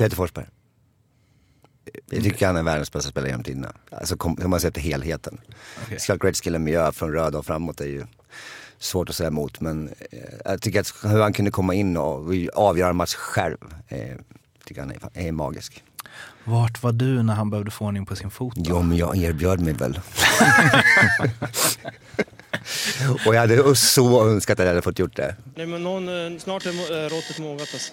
Peter Forsberg. Jag tycker han är världens bästa spelare genom tiderna. Alltså om man ser till helheten. Okay. Scott Gretzky miljö från röda och framåt är ju svårt att säga emot. Men eh, jag tycker att hur han kunde komma in och avgöra en match själv, eh, tycker han är, är magisk. Vart var du när han behövde få ordning på sin fot? Då? Jo, men jag erbjöd mig väl. och jag hade så önskat att jag hade fått gjort det. Nej, men någon, eh, snart är råttet mogat alltså.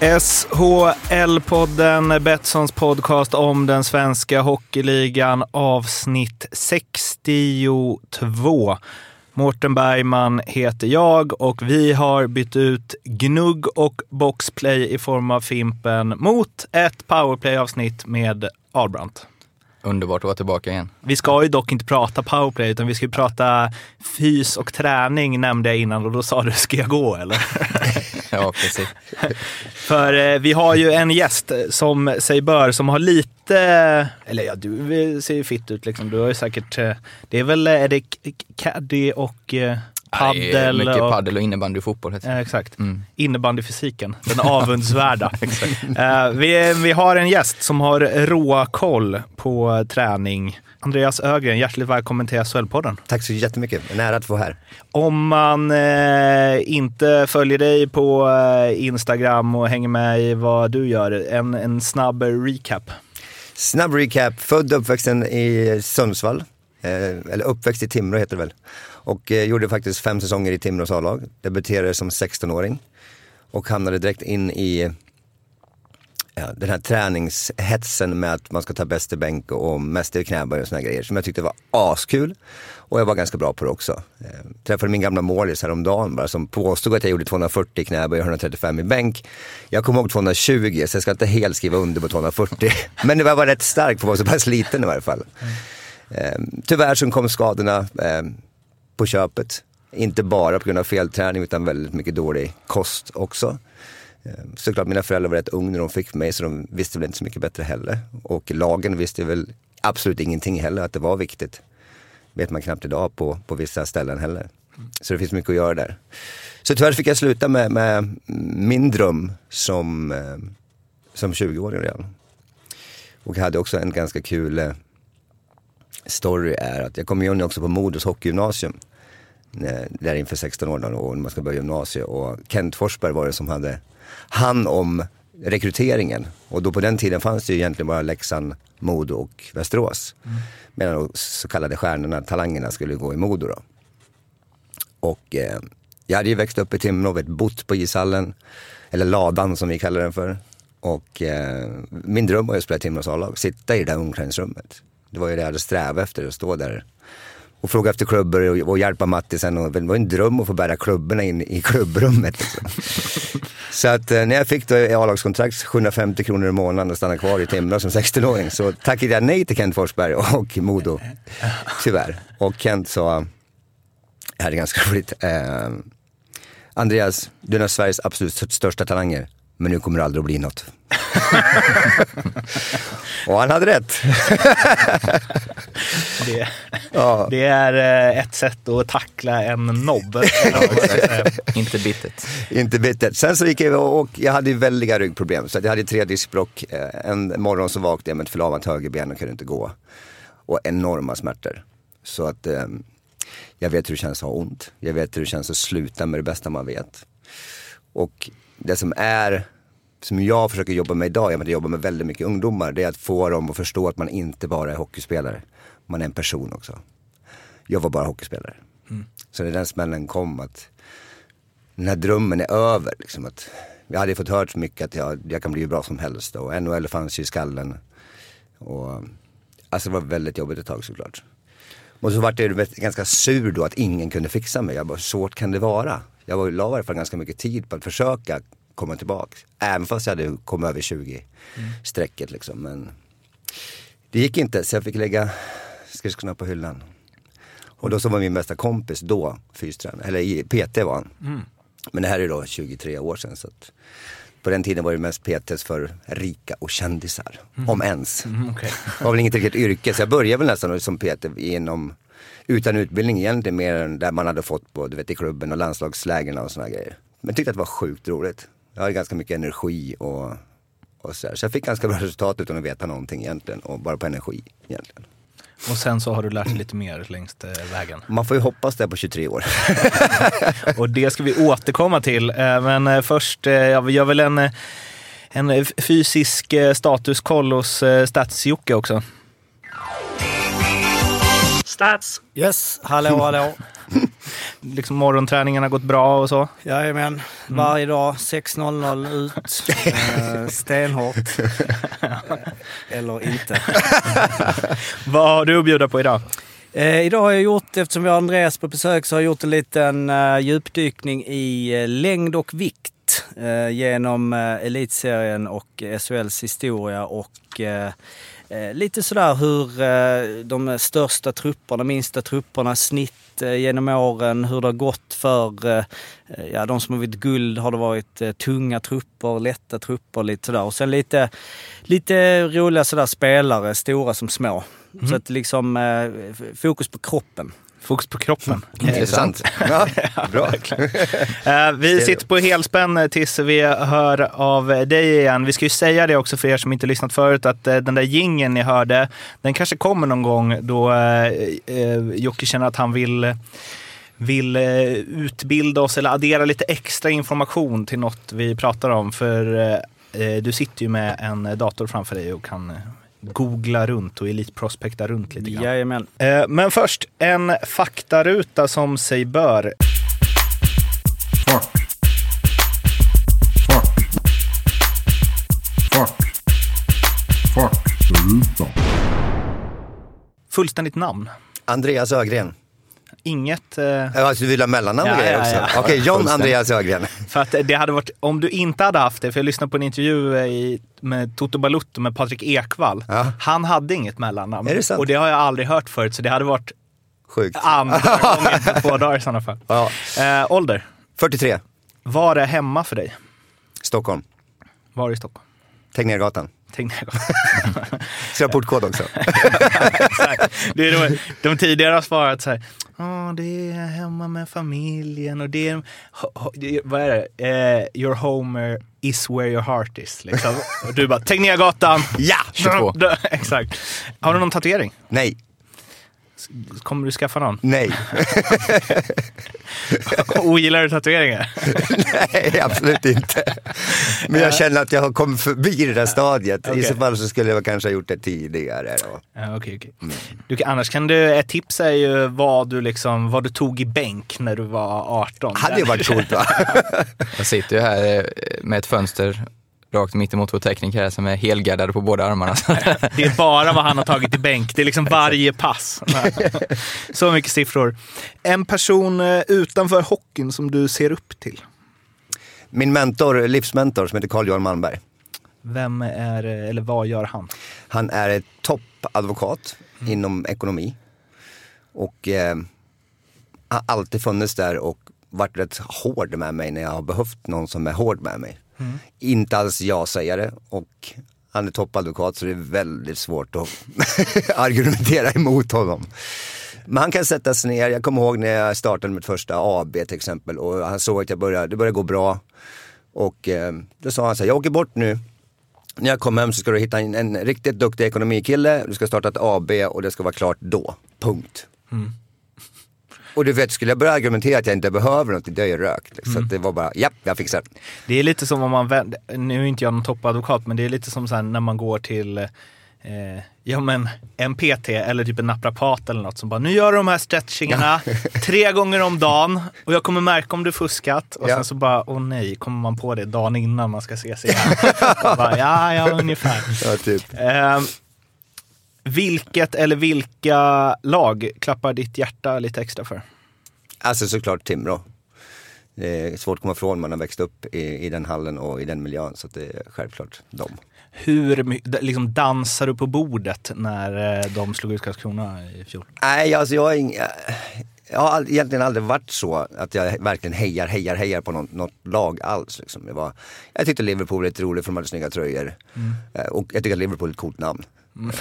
SHL-podden, Betssons podcast om den svenska hockeyligan, avsnitt 62. Mårten Bergman heter jag och vi har bytt ut gnugg och boxplay i form av Fimpen mot ett powerplay-avsnitt med Albrandt. Underbart att vara tillbaka igen. Vi ska ju dock inte prata powerplay, utan vi ska prata fys och träning nämnde jag innan och då sa du, ska jag gå eller? ja, precis. För eh, vi har ju en gäst som sig bör, som har lite, eller ja, du ser ju fitt ut liksom. Du har ju säkert, eh, det är väl, är det caddy och eh, Paddel mycket och, paddel och innebandy och fotboll. Ja, exakt. Mm. Innebandyfysiken, den avundsvärda. vi, vi har en gäst som har råkoll på träning. Andreas Ögren, hjärtligt välkommen till SHL-podden. Tack så jättemycket. En ära att få här. Om man eh, inte följer dig på eh, Instagram och hänger med i vad du gör, en, en snabb recap. Snabb recap. Född och uppvuxen i Sundsvall. Eh, eller uppväxt i Timrå heter det väl. Och eh, gjorde faktiskt fem säsonger i Timrås A-lag. Debuterade som 16-åring. Och hamnade direkt in i ja, den här träningshetsen med att man ska ta bäst i bänk och mest i knäböj och såna grejer som jag tyckte var askul. Och jag var ganska bra på det också. Eh, träffade min gamla målis häromdagen bara som påstod att jag gjorde 240 i knäböj och 135 i bänk. Jag kommer ihåg 220 så jag ska inte helt skriva under på 240. Men det var, var rätt starkt för att vara så pass liten i varje fall. Eh, tyvärr så kom skadorna. Eh, på köpet. Inte bara på grund av felträning utan väldigt mycket dålig kost också. Eh, såklart mina föräldrar var rätt unga när de fick mig så de visste väl inte så mycket bättre heller. Och lagen visste väl absolut ingenting heller att det var viktigt. vet man knappt idag på, på vissa ställen heller. Så det finns mycket att göra där. Så tyvärr fick jag sluta med, med min dröm som, eh, som 20-åring redan. Och jag hade också en ganska kul eh, story är att jag kom in också på Modos hockeygymnasium. Där inför 16 år då, och när man ska börja gymnasiet. Och Kent Forsberg var det som hade hand om rekryteringen. Och då på den tiden fanns det ju egentligen bara Leksand, Modo och Västerås. Mm. Medan de så kallade stjärnorna, talangerna, skulle gå i Modo då. Och eh, jag hade ju växt upp i Timrå, bott på ishallen, eller ladan som vi kallar den för. Och eh, min dröm var att spela Timrås A-lag, sitta i det där omklädningsrummet. Det var ju det jag hade strävat efter, att stå där och fråga efter klubbor och, och hjälpa Mattisen. Och det var en dröm att få bära klubborna in i klubbrummet. Liksom. så att eh, när jag fick då A-lagskontrakt, 750 kronor i månaden och stanna kvar i Timrå som 16-åring så tackade jag nej till Kent Forsberg och Modo. Tyvärr. Och Kent sa, det här är ganska roligt. Eh, Andreas, du är en av Sveriges absolut största talanger men nu kommer det aldrig att bli något. och han hade rätt. det, ja. det, är eh, ett sätt att tackla en nobb. Inte bittert. Inte bittert. Sen så gick jag och jag hade väldiga ryggproblem. Så jag hade tre diskbråck. Eh, en morgon så vaknade jag med ett förlamat högerben och kunde inte gå. Och enorma smärtor. Så att eh, jag vet hur det känns att ha ont. Jag vet hur det känns att sluta med det bästa man vet. Och det som är, som jag försöker jobba med idag, jag jobbar med väldigt mycket ungdomar, det är att få dem att förstå att man inte bara är hockeyspelare. Man är en person också. Jag var bara hockeyspelare. Mm. Så när den smällen kom att den här drömmen är över. Liksom att jag hade fått hört så mycket att jag, jag kan bli bra som helst och NHL fanns ju i skallen. Och, alltså det var väldigt jobbigt ett tag såklart. Och så vart det ganska sur då att ingen kunde fixa mig. Jag bara, svårt kan det vara? jag la i alla fall ganska mycket tid på att försöka komma tillbaka. Även fast jag hade kommit över 20 strecket liksom. Men det gick inte så jag fick lägga skridskorna på hyllan. Och då så var min bästa kompis då fystränare, eller PT var han. Men det här är då 23 år sedan så att på den tiden var det mest PTs för rika och kändisar. Om ens. Mm, okej. Det var väl inget riktigt yrke så jag började väl nästan som PT inom, utan utbildning egentligen mer än där man hade fått på, du vet, i klubben och landslagslägren och såna grejer. Men tyckte att det var sjukt roligt. Jag hade ganska mycket energi och, och så, här. så jag fick ganska bra resultat utan att veta någonting egentligen och bara på energi egentligen. Och sen så har du lärt dig lite mer längs eh, vägen. Man får ju hoppas det på 23 år. Och det ska vi återkomma till. Eh, Men eh, först, ja, vi gör väl en, en fysisk statuskoll hos Stats-Jocke också. Stats! Yes, hallå hallå. Liksom morgonträningen har gått bra och så. Jajamän, varje dag 6.00 ut. Eh, stenhårt. Eller inte. Vad har du att bjuda på idag? Eh, idag har jag gjort, eftersom vi har Andreas på besök, så har jag gjort en liten eh, djupdykning i eh, längd och vikt eh, genom eh, elitserien och SHLs historia och lite sådär hur de största trupperna, minsta trupperna, snitt eh, genom åren, hur det har gått för eh, ja, de som har vunnit guld. Har det varit eh, tunga trupper, lätta trupper, lite sådär. Och sen lite, lite roliga sådär spelare, stora som små. Så att liksom fokus på kroppen. Fokus på kroppen. Intressant. Ja, bra. Eh, vi sitter på helspänn eh, tills vi hör av dig igen. Vi ska ju säga det också för er som inte lyssnat förut att eh, den där gingen ni hörde, den kanske kommer någon gång då eh, Jocke känner att han vill vill utbilda oss eller addera lite extra information till något vi pratar om. För eh, du sitter ju med en dator framför dig och kan googla runt och elitprospekta runt lite grann. Jajamän. Eh, Men först, en faktaruta som sig bör. Fuck. Fuck. Fuck. Fullständigt namn. Andreas Ögren. Inget... Eh, Ja, Alltså, du vill ha mellannamn och Ja, grejer ja, också? ja. Okej, John Andreas Ögren. för att det hade varit, om du inte hade haft det, för jag lyssnade på en intervju eh, i, med Toto Balutto med Patrik Ekwall. Ja. Han hade inget mellannamn. Är det sant? Och det har jag aldrig hört förut, så det hade varit Sjukt. andra gången på två dagar i sådana fall. Ja. Eh, ålder. 43, Var är hemma för dig? Stockholm. Var i Stockholm? Tegnérgatan. Tegnérgatan. Ska jag ha portkod också? Exakt. Det är de, de tidigare har svarat så här. "Ja, det är hemma med familjen och det är, vad är det? Eh, your home is where your heart is. Liksom. Och du bara, Tegnérgatan! Ja! 22. Exakt. Har du någon tatuering? Nej, Kommer du skaffa någon? nej, Ogillar du tatueringar? nej, absolut inte. Men jag känner att jag har kommit förbi det där stadiet. I Okej. så fall så skulle jag kanske ha gjort det tidigare. Då. Ja, okej, okej. Du, kan- annars kan du, ett tips är ju vad du, liksom, vad du tog i bänk när du var 18. Hade ju varit coolt va? Jag sitter ju här eh, med ett fönster rakt mitt emot vår tekniker här som är helgardad på båda armarna. Det är bara vad han har tagit i bänk. Det är liksom varje pass. Så mycket siffror. En person eh, utanför hockeyn som du ser upp till. Min mentor, livsmentor som heter Carl-Johan Malmberg. Vem är, eller vad gör han? Han är ett toppadvokat inom ekonomi. Och eh, har alltid funnits där och varit rätt hård med mig när jag har behövt någon som är hård med mig. Mm. Inte alls ja-sägare och han är toppadvokat så det är väldigt svårt att argumentera emot honom. Men han kan sätta sig ner, jag kommer ihåg när jag startade mitt första AB till exempel och han såg att jag började, det började gå bra. Och eh, då sa han så här, jag åker bort nu när jag kommer hem så ska du hitta en, en riktigt duktig ekonomikille, du ska starta ett AB och det ska vara klart då. Punkt. Mm. Och du vet, skulle jag börja argumentera att jag inte behöver något, det är ju rökt. Så att det var bara, japp, jag fixar det. Det är lite som om man vänder, nu är inte jag någon toppadvokat, men det är lite som så här när man går till eh, ja, men en PT eller typ en naprapat eller något som bara, nu gör du de här stretchingarna tre gånger om dagen och jag kommer märka om du fuskat. Och Ja. sen så bara, åh nej, kommer man på det dagen innan man ska ses igen. bara, ja, ja, ungefär. Ja, typ. Eh, vilket eller vilka lag klappar ditt hjärta lite extra för? Alltså såklart Timrå. Det är svårt att komma ifrån man har växt upp i, i den hallen och i den miljön. Så det är självklart dem. Hur liksom dansar du på bordet när eh, de slog ut Karlskrona i fjol? Nej, alltså jag, ing, jag har all, egentligen aldrig varit så att jag verkligen hejar, hejar, hejar på något, något lag alls. Liksom. Det var, jag tyckte Liverpool var lite roligt för de hade snygga tröjor. Eh, Och jag tycker att Liverpool är ett coolt namn.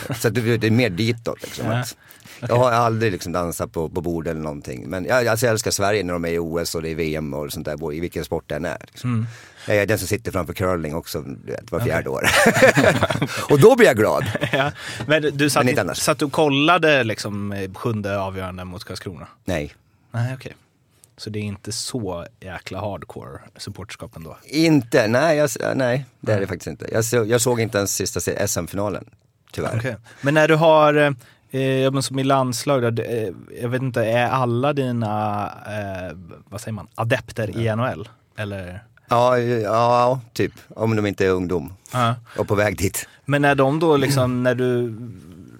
Eh, Så det, det är mer ditåt. Liksom, Ja. att, Jag har aldrig liksom dansat på, på bord eller någonting. Men jag, alltså jag älskar Sverige när de är i OS och det är VM och sånt där, i vilken sport det än är. Liksom. Jag är den som sitter framför curling också, vet, var fjärde år. och då blir jag glad. ja. Men du satt, Men inte satt och kollade liksom eh, sjunde avgörande mot Karlskrona? Nej. Nej, okej. Så det är inte så jäkla hardcore supporterskap ändå? Inte, nej, jag, nej det är det faktiskt inte. Jag, så, jag såg inte ens sista SM-finalen, tyvärr. Okej. Men när du har, eh, ja, som i landslag, då, eh, jag vet inte, är alla dina, eh, vad säger man, adepter i NHL? Eller? Ja, ja, typ. Om de inte är ungdom Ja. och på väg dit. Men när de då liksom, när du,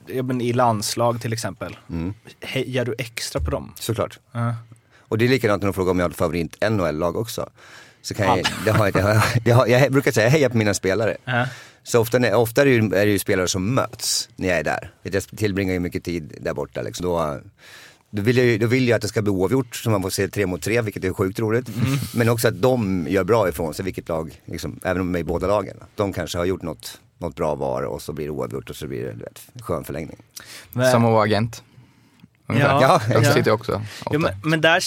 ja, men i landslag till exempel, Mm. hejar du extra på dem? Såklart. Ja. Och det är likadant när de frågar om jag har ett favorit NHL-lag också. Så kan jag, det har, det har, det har, jag brukar säga, jag hejar på mina spelare. Så ofta, ofta är, det ju, är det ju spelare som möts när jag är där. Jag tillbringar ju mycket tid där borta. Liksom. Då, då, vill jag, ju- då vill jag att det ska bli oavgjort så man får se tre mot tre, vilket är sjukt roligt. Men också att de gör bra ifrån sig, vilket lag, liksom, även om de är i båda lagen. De kanske har gjort något, något bra var och så blir det oavgjort och så blir det vet, skön förlängning. Men, Samoa-agent. Ungefär. Ja, ja. sitter ju också. Ja, men, men där,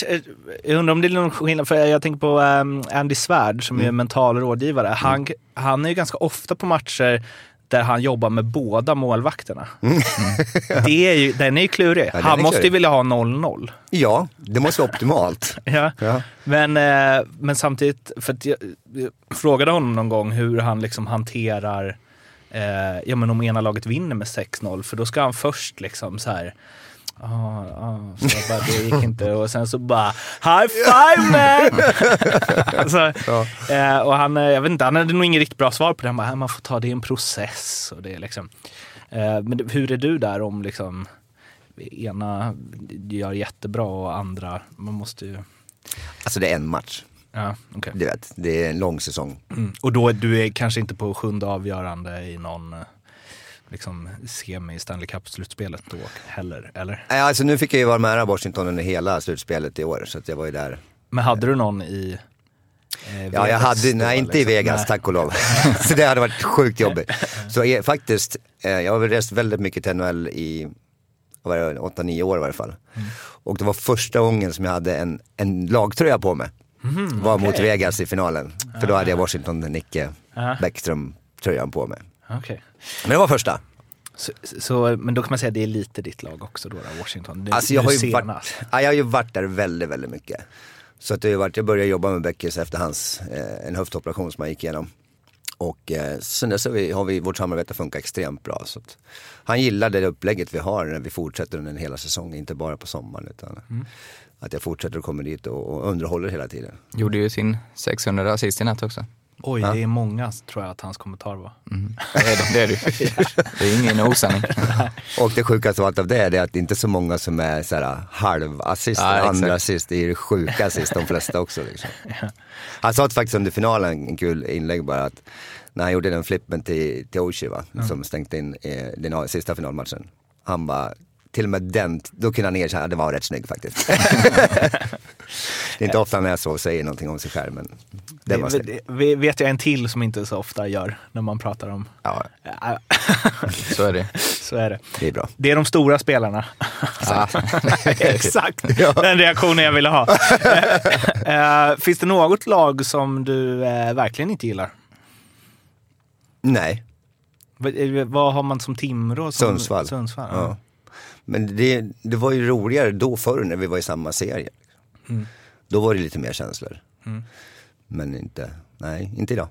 jag undrar om det är någon skillnad, för jag tänker på um, Andy Svärd som är mental rådgivare. Han, han är ju ganska ofta på matcher där han jobbar med båda målvakterna. Det är ju, den är ju klurig. den han måste ju vilja ha 0-0. Ja, det måste vara optimalt. Ja. Ja. Men, eh, men samtidigt, för jag, jag frågade honom någon gång hur han liksom hanterar eh, ja, men om ena laget vinner med 6-0, för då ska han först liksom så här Ah, ah, så jag bara, det gick inte och sen så bara high five man! så, eh, och han, eh, jag vet inte, han hade nog inget riktigt bra svar på det. Han bara, "Nej, man får ta det i en process. Och det är liksom, eh, men hur är du där om liksom ena gör jättebra och andra, man måste ju... Alltså det är en match. Ja, okej. Du vet, det är en lång säsong. Mm. Och då du är kanske inte på sjunde avgörande i någon liksom semi Stanley Cup-slutspelet då heller, eller? Nej, Alltså nu fick jag ju vara med Washington under hela slutspelet i år, så att jag var ju där. Men hade du någon i eh, Ja, jag hade, då, nej inte i liksom? Vegas, Nej. tack och lov. så det hade varit sjukt jobbigt. Så eh, faktiskt, eh, jag har väl rest väldigt mycket till NHL i, vad var det, 8-9 år i varje fall. Mm. Och det var första gången som jag hade en, en lagtröja på mig. Mhm, var mot Vegas i finalen. För då hade jag Washington Nicke Ja. Bäckström-tröjan på mig. Okej. Men det var första. Så, så, men då kan man säga att det är lite ditt lag också då, då Washington? Det, Alltså jag har, nu ju varit, ja, jag har ju varit där väldigt, väldigt mycket. Så att det har varit, jag började jobba med Beckis efter hans, eh, en höftoperation som han gick igenom. Och eh, sen dess har, vi, har vi, vårt samarbete funkat extremt bra. Så att, han gillar det upplägget vi har när vi fortsätter under en hela säsongen, inte bara på sommaren. Utan att jag fortsätter och kommer dit och, och underhåller hela tiden. Gjorde ju sin 600 assist i natt också. Oj, det är många tror jag att hans kommentar var. Mm. Det är det, det är ju. Det är ingen osanning. Och det sjukaste av allt av det är att det inte är så många som är så här halvassist, Ja, andra assist. Det är ju sjuka assist de flesta också. Liksom. Han sa faktiskt under finalen, en kul inlägg bara, att när han gjorde den flippen till, till Oshie va, som stängde in eh, den sista finalmatchen. Han bara, till och med den, då kunde han erkänna att det var rätt snygg faktiskt. Det är inte ofta och säger någonting om sig själv men det var Det, det, det vet jag en till som inte så ofta gör när man pratar om... Ja, Ja, Så är det. så är det. det är bra. Det är de stora spelarna. Ja. Exakt den reaktionen jag ville ha. Eh, finns det något lag som du eh, verkligen inte gillar? Nej, Vad, eh, vad har man som Timrå? Som, Sundsvall. Sundsvall Ja. ja. Men det, det var ju roligare då förr när vi var i samma serie. Mm. Då var det lite mer känslor. Mm. Men inte, nej, inte idag.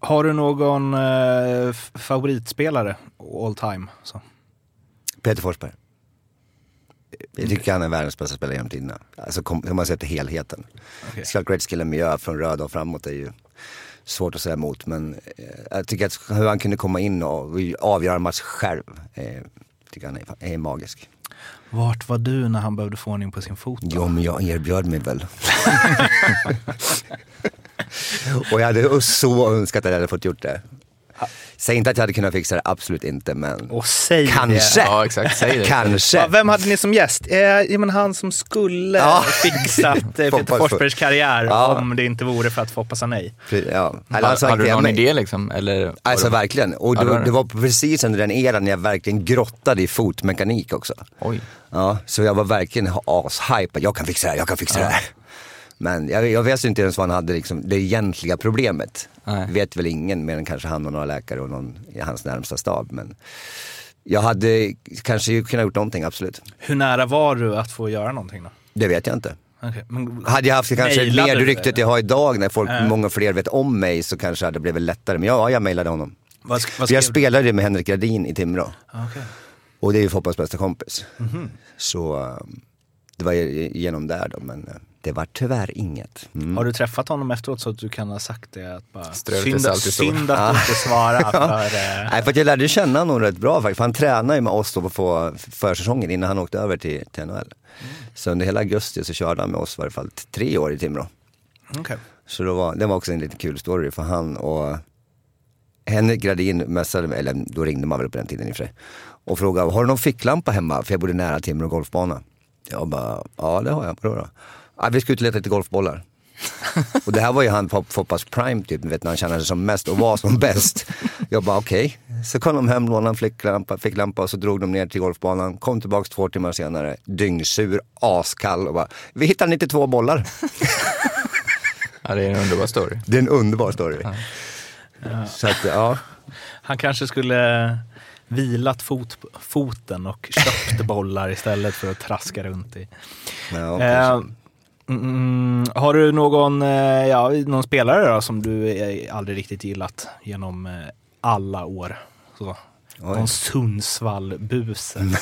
Har du någon eh, favoritspelare all time? Så. Peter Forsberg. Jag tycker han är världens bästa spelare genom tiderna. Alltså kom, om man ser till helheten. Scott Gretzky Lemieux från röda och framåt är ju svårt att säga emot. Men eh, jag tycker att hur han kunde komma in och avgöra en match själv. Eh, Tycker han är, är magisk. Vart var du när han behövde få ordning på sin fot? då? Jo, men jag erbjöd mig väl. och jag hade så önskat att jag hade fått gjort det. Säg inte att jag hade kunnat fixa det, absolut inte, men Och säg kanske. det. Ja, exakt. Säg det. Kanske. Ja, vem hade ni som gäst? Eh, ja, men han som skulle Ja. fixat eh, Peter Forsbergs karriär Ja. om det inte vore för att Foppa sa nej. Ja. Eller han Hade, du någon idé liksom? Eller Alltså det- verkligen. Och det. det var precis under den eran när jag verkligen grottade i fotmekanik också. Oj. Ja, så jag var verkligen ashypad. Jag kan fixa det här, jag kan fixa det här. Men jag, jag vet inte ens vad han hade liksom, det egentliga problemet. Nej. Vet väl ingen mer än kanske han och några läkare och någon i hans närmsta stab. Men jag hade kanske kunnat gjort någonting, absolut. Hur nära var du att få göra någonting då? Det vet jag inte. Okej, men, Hade jag haft kanske mer du ryktet det? jag har idag när folk, Ja. många fler vet om mig så kanske det hade blivit lättare. Men ja, jag mejlade honom. vad, vad jag spelade med Henrik Gradin i Timrå. Ah, okej. Och det är ju Foppas bästa kompis. Mhm. Så um, det var genom där då, men eh, det var tyvärr inget. Mm. Har du träffat honom efteråt så att du kan ha sagt det? Att bara, synd, såren. synd att du inte svarar för... Eh, Nej, för att jag lärde känna honom rätt bra faktiskt. För han tränade ju med oss då på försäsongen innan han åkte över till, till NHL. Så under hela augusti så körde han med oss i varje fall tre år i Timrå. okej. Så då var, det var också en lite kul story för han och Henrik Gradin messade mig, eller då ringde man väl på den tiden i och för sig. Och frågade, har du någon ficklampa hemma? För jag bodde nära Timrå golfbana. Jag bara, ja det har jag. Vadå då? Ja, vi ska ut och leta lite golfbollar. och det här var ju han Foppas prime typ, vet, när han kände sig som mest och var som bäst. Jag bara okej. Så kom de hem, lånade en ficklampa, ficklampa och så drog de ner till golfbanan. Kom tillbaks två timmar senare, dyngsur, askall och bara, vi hittade 92 bollar. Ja, det är en underbar story. Det är en underbar story. Så att, ja. Han kanske skulle vilat fot, foten och köpt bollar istället för att traska runt i. ja Eh. Mm, har du någon, eh, ja, någon spelare då som du eh, aldrig riktigt gillat genom eh, alla år? Så. Någon Sundsvall-buse.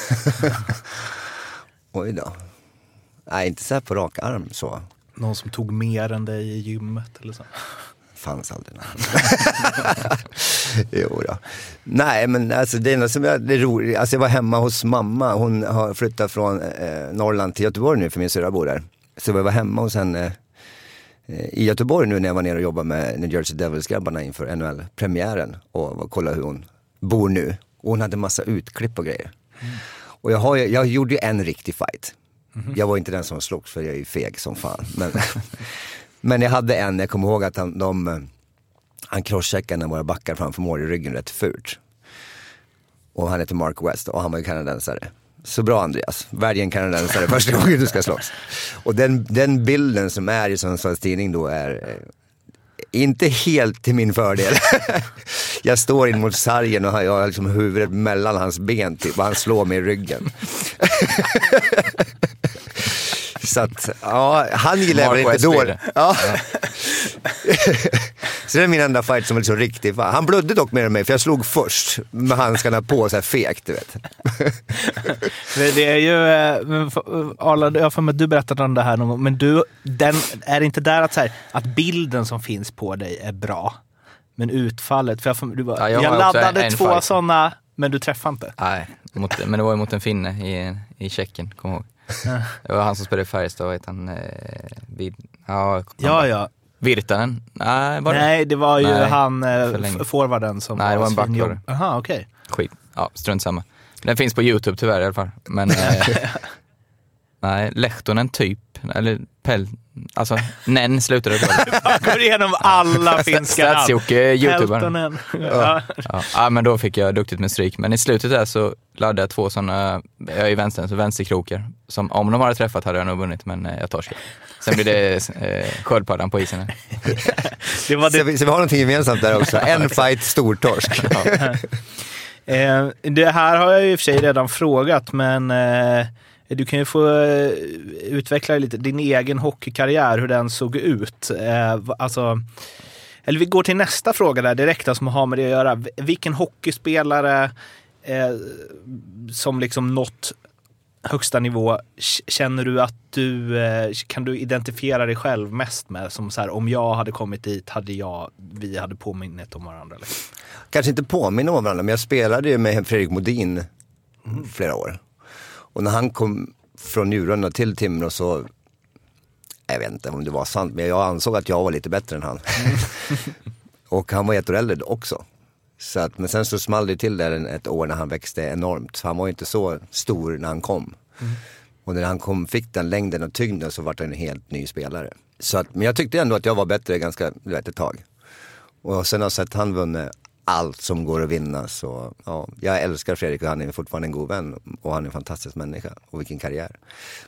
Oj då. Nej, inte så här på rak arm så. Någon som tog mer än dig i gymmet eller så. Fanns aldrig någon. jo då. Nej, men alltså det enda som jag, det är roligt, alltså jag var hemma hos mamma. Hon har flyttat från eh, Norrland till Göteborg nu för min syrra bor där. Så jag var hemma hos henne eh, i Göteborg nu när jag var nere och jobbade med New Jersey Devils-grabbarna inför NHL-premiären och kollade hur hon bor nu. Och hon hade massa utklipp och grejer. Och jag, har, jag gjorde ju en riktig fight. Jag var inte den som slogs för jag är ju feg som fan. Men, men jag hade en, jag kommer ihåg att han, de, han crosscheckade när våra backar framför mål i ryggen rätt fult. Och han heter Mark West och han var ju kanadensare. Så bra Andreas, välj en kanadensare första gången du ska slåss. Och den, den bilden som är i Sundsvalls tidning då är eh, inte helt till min fördel. Jag står in mot sargen och jag har liksom huvudet mellan hans ben typ och han slår mig i ryggen. Så att, ja, han gillar jag väl inte West då. blir det. Ja. Så det är min enda fight som är så riktig. Han blödde dock mer än mig för jag slog först med handskarna på så här fegt du vet. Det, det är ju, eh, Arla, jag har för mig att du berättade om det här någon gång, men du, den, är det inte där att, så här, att bilden som finns på dig är bra, men utfallet, för jag, du bara, Ja, jag, jag laddade en två fight. sådana, men du träffade inte. Nej, mot, men det var ju mot en finne i, i Tjeckien, kom ihåg. Det var han som spelade i Färjestad, vad heter han? Eh, vid, ja, Ja, ja. Virtanen? Nej, var det? Nej, det var ju Nej, han, eh, forwarden som Nej, det var en back svinjobb- var det. Jaha, okej. Skit. Ja, strunt samma. Den finns på Youtube tyvärr i alla fall. Men, eh, nej, Lehtonen typ. Eller Pell. Alltså, Nen slutade det. Jag går igenom alla finska namn. Stats-Jocke, youtubern. Ja. Ja. ja, men då fick jag duktigt med stryk. Men i slutet där så laddade jag två sådana, jag är i vänstern, så vänsterkrokar. Som om de hade träffat hade jag nog vunnit, men eh, jag torskade. Sen blir det eh, sköldpaddan på isen. Det var Så det vi, så vi har någonting gemensamt där också. En fight, stortorsk. Eh, det här har jag ju i och för sig redan frågat, men eh, du kan ju få eh, utveckla lite din egen hockeykarriär, hur den såg ut. Eh, alltså, eller vi går till nästa fråga där direkt, som har med det att göra. Vilken hockeyspelare eh, som liksom nått högsta nivå känner du att du kan du identifiera dig själv mest med? Som så här, om jag hade kommit dit hade jag, vi hade påminnit om varandra. Liksom. Kanske inte påminner om varandra, men jag spelade ju med Fredrik Modin flera år. Och när han kom från Njurunda till Timrå så, jag vet inte om det var sant, men jag ansåg att jag var lite bättre än han. och han var ett år äldre också. Så att, men sen så small det till där ett år när han växte enormt. Så han var ju inte så stor när han kom. Och när han kom, fick den längden och tyngden så var det en helt ny spelare. Så att, men jag tyckte ändå att jag var bättre ganska, du vet, ett tag. Och sen har jag sett han vunnit allt som går att vinna. Så ja, jag älskar Fredrik och han är fortfarande en god vän. Och han är en fantastisk människa. Och vilken karriär.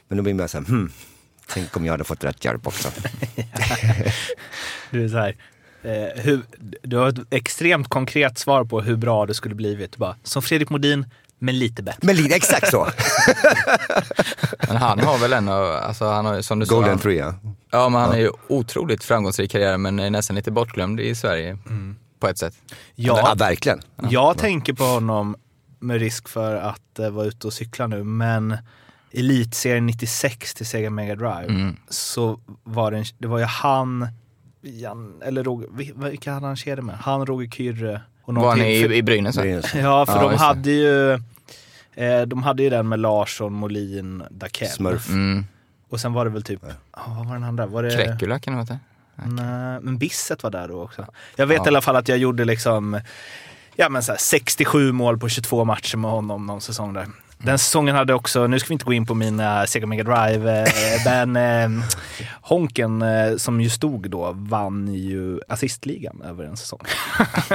Men då blir man såhär, hmm, tänk om jag hade fått rätt hjälp också. Du är så här, eh, hur, du har ett extremt konkret svar på hur bra det skulle blivit. Du Bara, som Fredrik Modin, men lite bättre. Men lite exakt så. Men han har väl en av, alltså han har, som du sa, Golden three ja. Ja, men han är ju otroligt framgångsrik karriär men är nästan lite bortglömd i Sverige på ett sätt. Ja, Ja, verkligen. jag tänker på honom med risk för att eh, vara ute och cykla nu, men Elitserien 96 till Sega Mega Drive Mm. så var det, en, det var ju han, Jan, eller Roger, vil- vilka hade han kedja med? Han, Roger Kyrre och Var han i, i Brynäs? Ja, för Ja, de hade ju eh, de hade ju den med Larsson, Molin, Daken. Smurf. Mm. Och sen var det väl typ, ja, vad var den andra? Var det... Krekula kan det vara det? Nej, men Bisset var där då också. Jag vet Ja. i alla fall att jag gjorde liksom ja, men så här 67 mål på 22 matcher med honom någon säsong där. Den säsongen hade också, nu ska vi inte gå in på mina Sega Mega Drive, eh, men eh, Honken eh, som ju stod då vann ju assistligan över en säsong.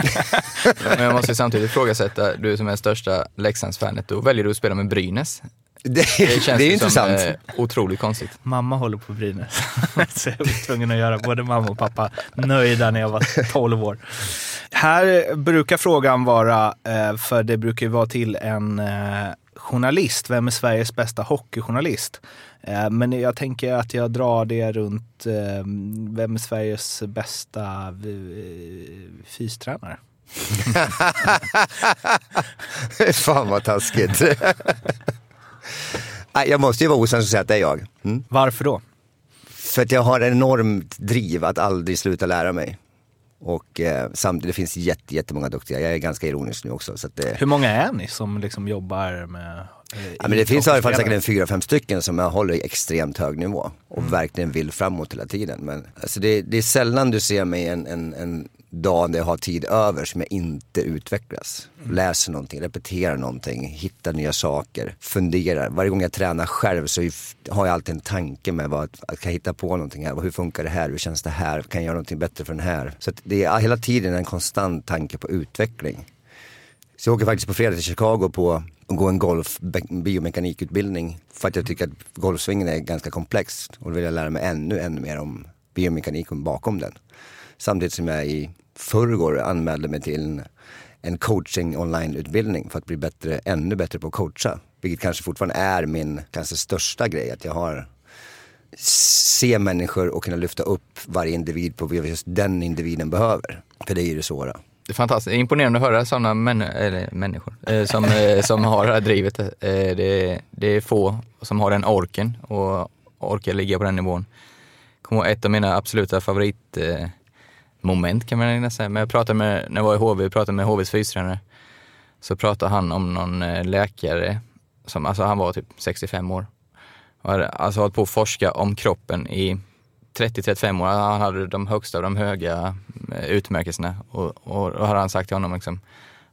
Men jag måste ju samtidigt ifrågasätta, du som är största Leksandsfanet, då väljer du att spela med Brynäs. Det, Det känns det är ju intressant. som eh, otroligt konstigt. Mamma håller på Brynäs. Så jag var tvungen att göra både mamma och pappa nöjda när jag var 12 år. Här brukar frågan vara, eh, för det brukar ju vara till en eh, journalist, vem är Sveriges bästa hockeyjournalist? Men jag tänker att jag drar det runt, vem är Sveriges bästa fystränare? Fan vad taskigt. Nej, jag måste ju vara osams och säga att det är jag. Mm. Varför då? För att jag har en enormt driv att aldrig sluta lära mig. Och eh, samtidigt finns jätte, jättemånga duktiga. Jag är ganska ironisk nu också. Så det, Hur många är ni som liksom jobbar med eh, ja, men det finns i alla fall säkert en fyra, fem stycken som jag håller i extremt hög nivå. Och verkligen vill framåt hela tiden. Men alltså det, det är sällan du ser mig en, en, en dag där jag har tid över som jag inte utvecklas. Läser någonting, repeterar någonting, hittar nya saker, funderar. Varje gång jag tränar själv så har jag alltid en tanke med vad, att jag hitta på någonting här. Hur funkar det här? Hur känns det här? Kan jag göra någonting bättre för den här? Så att det är hela tiden en konstant tanke på utveckling. Så jag åker faktiskt på fredag till Chicago på att gå en golf biomekanikutbildning. För att jag tycker att golfsvingen är ganska komplex. Och då vill jag lära mig ännu, ännu mer om biomekaniken bakom den. Samtidigt som jag i förrgår anmälde mig till en, en coaching online-utbildning för att bli bättre, ännu bättre på att coacha. Vilket kanske fortfarande är min kanske största grej. Att jag har se människor och kunna lyfta upp varje individ på vad just den individen behöver. För det är ju det svåra. Det är fantastiskt, imponerande att höra sådana män, eller människor eh, som, eh, som har det här drivet. Eh, det, det är få som har den orken och orkar ligga på den nivån. Kommer ihåg ett av mina absoluta favorit eh, moment kan man nästan säga. Men jag pratade med, när jag var i HV, jag pratade med HVs fystränare. Så pratade han om någon eh, läkare, som, alltså han var typ 65 år. Och hade alltså hållit på att forska om kroppen i 30-35 år. Han hade de högsta av de höga eh, utmärkelserna. Och, och då hade han sagt till honom liksom,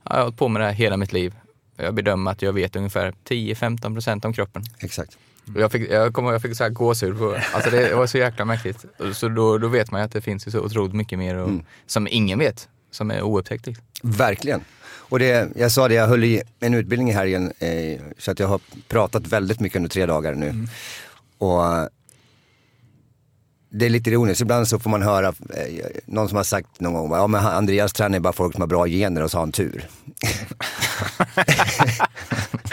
jag har hållit på med det här hela mitt liv. Jag bedömer att jag vet ungefär 10-15 procent om kroppen. Exakt. Och jag fick, jag ihåg, jag fick så här gåshud på, alltså det var så jäkla mäktigt. Så då, då vet man ju att det finns så otroligt mycket mer och, som ingen vet, som är oupptäckt. Verkligen. Och det, jag sa det, jag höll i en utbildning i helgen eh, så att jag har pratat väldigt mycket under tre dagar nu. Och eh, det är lite ironiskt, ibland så får man höra eh, någon som har sagt någon gång, ja men Andreas tränar bara folk som har bra gener och så har han tur.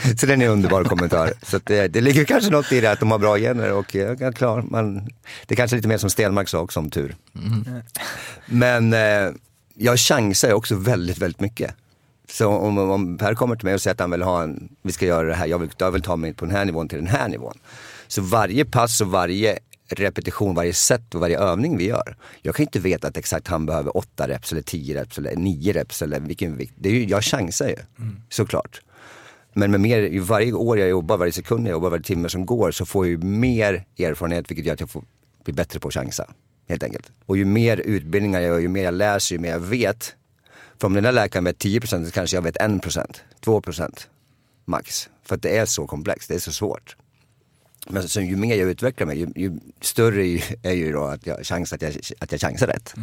så den är en underbar kommentar. Så det, det ligger kanske något i det att de har bra gener och eh, ja, klar, man, det är kanske lite mer som Stenmark sa också om tur. Men eh, jag chansar också väldigt, väldigt mycket. Så om, om Per kommer till mig och säger att han vill ha en, vi ska göra det här, jag vill, jag vill ta mig på den här nivån till den här nivån. Så varje pass och varje repetition, varje set och varje övning vi gör. Jag kan inte veta att exakt han behöver 8 reps eller 10 reps eller 9 reps eller vilken vikt. Det är ju, jag chansar ju, såklart. Men med mer, varje år jag jobbar, varje sekund jag jobbar, varje timme som går så får jag ju mer erfarenhet vilket gör att jag får bli bättre på att chansa. Helt enkelt. Och ju mer utbildningar jag gör, ju mer jag läser, ju mer jag vet. För om den där läkaren vet 10% så kanske jag vet 1%, 2% max. För att det är så komplext, det är så svårt. Men så, ju mer jag utvecklar mig, ju, ju större är ju- då att jag chans att jag, att jag chansar rätt.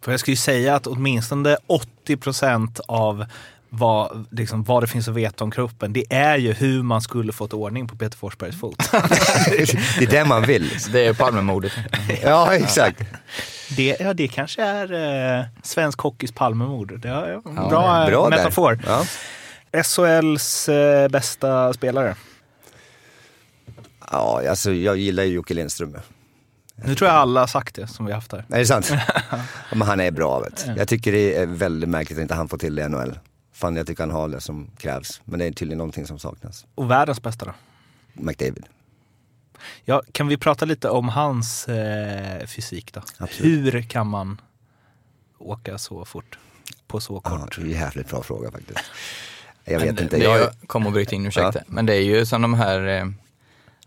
För jag skulle ju säga att åtminstone 80 procent av vad, liksom, vad det finns att veta om kroppen, det är ju hur man skulle fått ordning på Peter Forsbergs fot. Det är det man vill. Det är Palmemordet. Ja, exakt. Det, ja, det kanske är eh, svensk hockeys Palmemord. Det är ja, bra, Bra där. metafor. Ja. SHLs eh, bästa spelare. Ja, alltså jag gillar ju Jocke Lindström. Nu tror jag alla har sagt det som vi har haft här. Är det sant? ja, men han är bra vet. Jag tycker det är väldigt märkligt att inte han får till det i NHL. Fan jag tycker han har det som krävs. Men det är tydligen någonting som saknas. Och världens bästa då? McDavid. Ja, kan vi prata lite om hans eh, fysik då? Absolut. Hur kan man åka så fort på så Ja, kort? det är en jävligt bra fråga faktiskt. Jag vet Men inte. Det, Jag, jag kommer att bryta in, ursäkta. Ja. Men det är ju som de här, eh,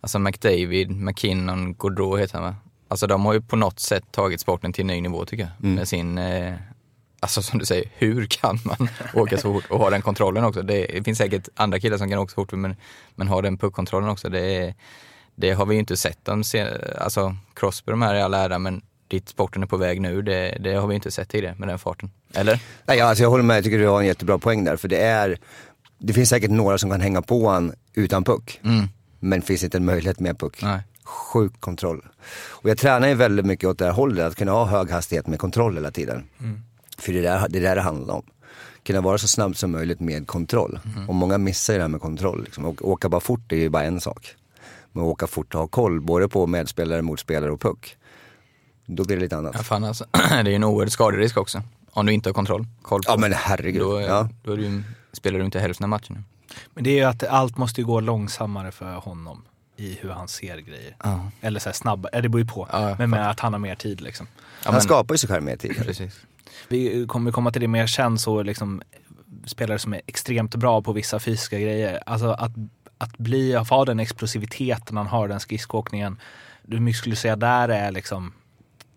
alltså McDavid, McKinnon, Gaudreau heter han va? Alltså de har ju på något sätt tagit sporten till en ny nivå tycker jag. Mm. Med sin, eh, alltså som du säger, hur kan man åka så fort och ha den kontrollen också? Det, det finns säkert andra killar som kan åka så fort men, men ha den puckkontrollen också. Det, det har vi ju inte sett. De ser, alltså Crosby de här är all ära men dit sporten är på väg nu, det, det har vi inte sett tidigare med den farten. Eller? nej, alltså jag håller med, jag tycker du har en jättebra poäng där. För det är, det finns säkert några som kan hänga på han utan puck. Men finns inte en möjlighet med puck. Nej. Sjuk kontroll. Och jag tränar ju väldigt mycket åt det här hållet, att kunna ha hög hastighet med kontroll hela tiden. För det är där, det är där det handlar om. Kunna vara så snabb som möjligt med kontroll. Och många missar ju det här med kontroll. Liksom. Och åka bara fort är ju bara en sak. Men åka fort och ha koll både på medspelare, motspelare och puck. Då blir det lite annat. Ja, fan alltså. det är ju en oerhörd skaderisk också. Om du inte har kontroll. Koll på. Ja men herregud. Då, Ja. då du, spelar du inte hälften av matchen. Men det är ju att allt måste ju gå långsammare för honom i hur han ser grejer. Ja. Eller så här snabbare, det beror ju på. Jag men med att han har mer tid liksom. Han men- skapar ju sig själv mer tid. Precis. Vi kommer komma till det mer sen så liksom spelare som är extremt bra på vissa fysiska grejer. Alltså att, att bli, att ha den explosiviteten han har, den skridskoåkningen. Hur mycket skulle du säga där är liksom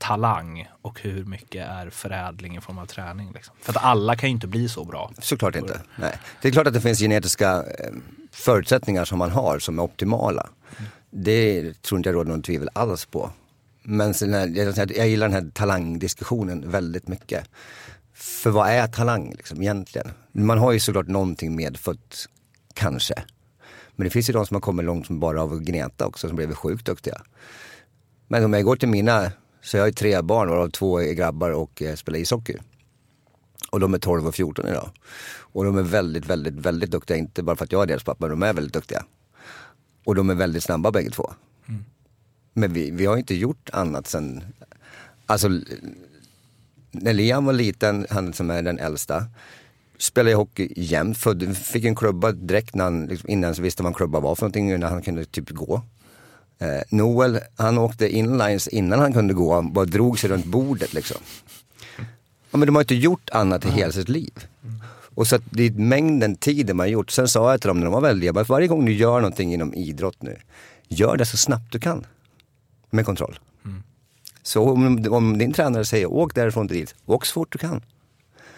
talang och hur mycket är förädling i form av träning? Liksom. För att alla kan ju inte bli så bra. Såklart inte. Nej. Det är klart att det finns genetiska eh, förutsättningar som man har som är optimala. Det tror inte jag råder någon tvivel alls på. Men sen här, jag, jag gillar den här talangdiskussionen väldigt mycket. För vad är talang liksom egentligen? Man har ju såklart någonting medfött, kanske. Men det finns ju de som har kommit långt som bara av att gneta också, som blivit sjukt duktiga. Men om jag går till mina, så jag har ju tre barn varav två är grabbar och eh, spelar ishockey. Och de är 12 och 14 idag. Och de är väldigt, väldigt, väldigt duktiga. Inte bara för att jag är deras pappa, men de är väldigt duktiga. Och de är väldigt snabba bägge två. Men vi, vi har inte gjort annat sen, alltså när Liam var liten, han som är den äldsta, spelade hockey jämt, fick en klubba direkt när han, liksom, innan så visste vad en klubba var för någonting, när han kunde typ gå. Eh, Noel, han åkte inlines innan han kunde gå, han bara drog sig runt bordet liksom. Ja, men de har inte gjort annat i hela sitt liv. Och så att det är mängden tid de har gjort. Sen sa jag till dem när de var väldiga, bara, varje gång du gör någonting inom idrott nu, gör det så snabbt du kan. Med kontroll. Så om, om din tränare säger åk därifrån till dit, åk så fort du kan.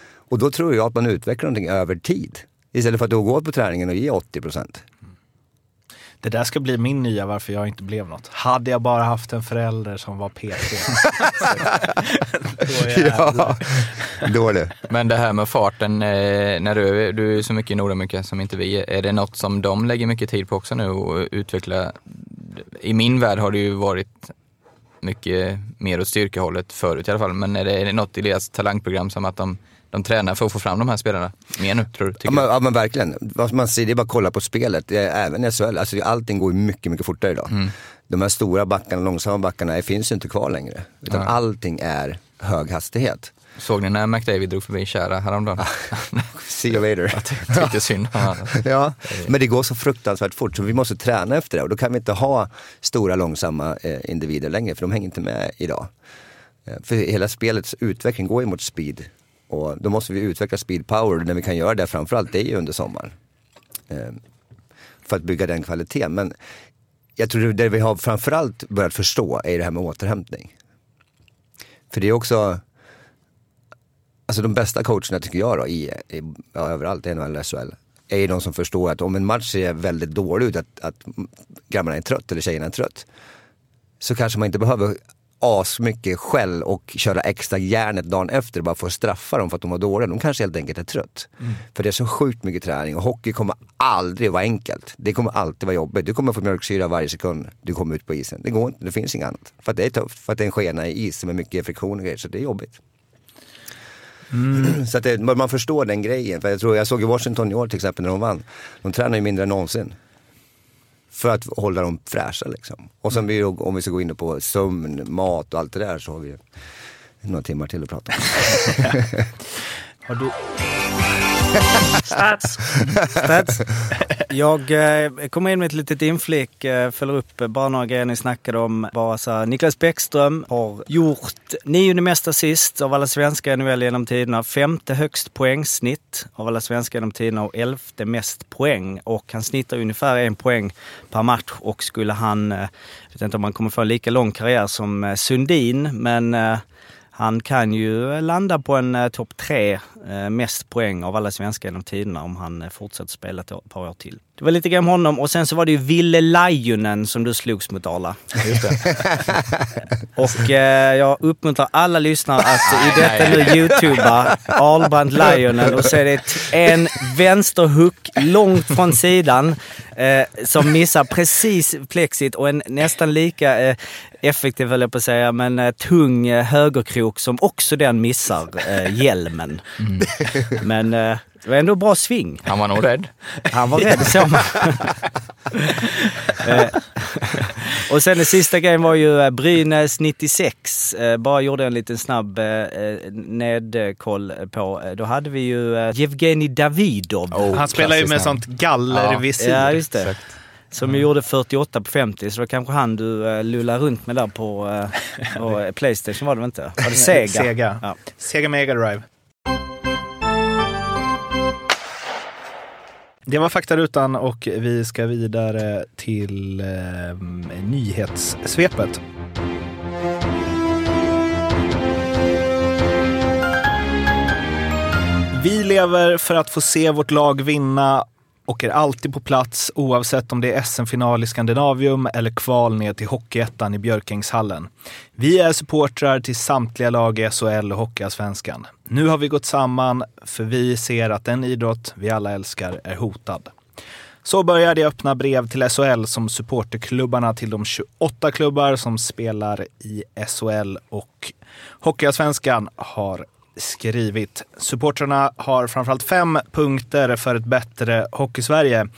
Och då tror jag att man utvecklar någonting över tid. Istället för att du går på träningen och ge 80 procent. Det där ska bli min nya varför jag inte blev något. Hade jag bara haft en förälder som var PT. Då jävlar. Då är det. Men det här med farten, eh, när du, du är så mycket i Nordamerika som inte vi är, är det något som de lägger mycket tid på också nu och utveckla? I min värld har det ju varit mycket mer åt styrkehållet förut i alla fall, men är det, är det något i deras talangprogram som att de, de tränar för att få fram de här spelarna mer nu, tror du? Ja men, ja men verkligen. Man säger, det är bara att kolla på spelet. Även i SHL, alltså allting går mycket, mycket fortare idag. De här stora backarna, långsamma backarna, det finns ju inte kvar längre. Utan Nej. allting är hög hastighet. Såg ni när McDavid drog förbi Kära häromdagen? See you later. Jag tyckte synd. Ja, men det går så fruktansvärt fort så vi måste träna efter det och då kan vi inte ha stora långsamma eh, individer längre för de hänger inte med idag. Eh, för hela spelets utveckling går ju mot speed och då måste vi utveckla speed power och när vi kan göra det framförallt det är ju under sommaren. Eh, för att bygga den kvaliteten. Men jag tror det vi har framförallt börjat förstå är det här med återhämtning. För det är också, alltså de bästa coacherna tycker jag då, i, i ja, överallt, NHL och SHL, är ju de som förstår att om en match ser väldigt dålig ut, att, att grabbarna är trött eller tjejerna är trött, så kanske man inte behöver asmycket skäll och köra extra järnet dagen efter bara för att straffa dem för att de var dåliga. De kanske helt enkelt är trött. För det är så sjukt mycket träning och hockey kommer aldrig vara enkelt. Det kommer alltid vara jobbigt. Du kommer få mjölksyra varje sekund du kommer ut på isen. Det går inte, det finns inget annat. För att det är tufft, för att det är en skena i is med mycket friktion och grejer, så det är jobbigt. Så att det, man förstår den grejen. För jag, tror, jag såg i Washington i år till exempel när de vann. De tränar ju mindre än någonsin. För att hålla dem fräscha liksom. Och sen blir det, om vi ska gå in på sömn, mat och allt det där så har vi några timmar till att prata om. Har du... Stats. Jag eh, kommer in med ett litet inflick, eh, följer upp eh, bara några grejer ni snackade om. Bara så här, Niklas Bäckström har gjort nionde mest assist av alla svenska i NHL genom tiderna. Femte högst poängsnitt av alla svenska genom tiderna och elfte mest poäng. Och han snittar ungefär en poäng per match och skulle han, eh, jag vet inte om han kommer få en lika lång karriär som eh, Sundin, men eh, han kan ju landa på en eh, topp tre mest poäng av alla svenskar genom tiderna om han eh, fortsätter spela ett, par år till. Det var lite grann om honom och sen så var det ju Ville Lajunen som du slogs mot Arla. och eh, jag uppmuntrar alla lyssnare att i detta nu youtuba Arlbrand Lajunen och så är det en vänsterhook långt från sidan eh, som missar precis plexit och en nästan lika eh, effektiv höll jag på att säga, men eh, tung eh, högerkrok som också den missar eh, hjälmen. Men eh, det var ändå bra sving. Han var nog rädd. Han var rädd så. Eh, och sen den sista grejen var ju eh, Brynäs 96. Eh, Bara gjorde en liten snabb nedkoll på. Då hade vi ju Jevgenij Davidov. Oh, Han spelar ju med namn. sånt gallervisir. Ja, just det. Som ju gjorde 48 på 50, så då kanske han du uh, lullar runt med där på, på Playstation var det väl inte? Var det Sega? Sega. Ja. Sega Mega Drive. Det var faktarutan och vi ska vidare till eh, nyhetssvepet. Vi lever för att få se vårt lag vinna och är alltid på plats oavsett om det är SM-final i Skandinavium eller kval ner till Hockeyettan i Björkängshallen. Vi är supportrar till samtliga lag i SHL och Hockeyallsvenskan. Nu har vi gått samman för vi ser att den idrott vi alla älskar är hotad. Så började jag öppna brev till SHL som supporterklubbarna till de 28 klubbar som spelar i SHL och Hockeyallsvenskan har skrivit. Supportrarna har framförallt fem punkter för ett bättre Hockeysverige.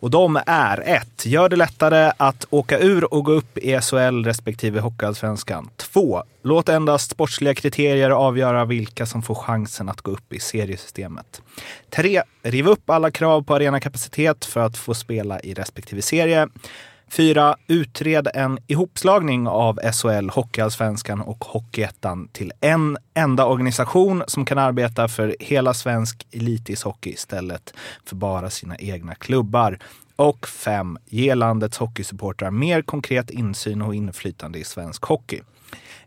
Och de är 1. Gör det lättare att åka ur och gå upp i SHL respektive Hockeyallsvenskan. 2. Låt endast sportsliga kriterier avgöra vilka som får chansen att gå upp i seriesystemet. 3. Riv upp alla krav på arenakapacitet för att få spela i respektive serie. 4. Utred en ihopslagning av SHL, Hockeyallsvenskan och Hockeyettan till en enda organisation som kan arbeta för hela svensk elitishockey istället för bara sina egna klubbar. Och 5. Ge landets hockeysupportrar mer konkret insyn och inflytande i svensk hockey.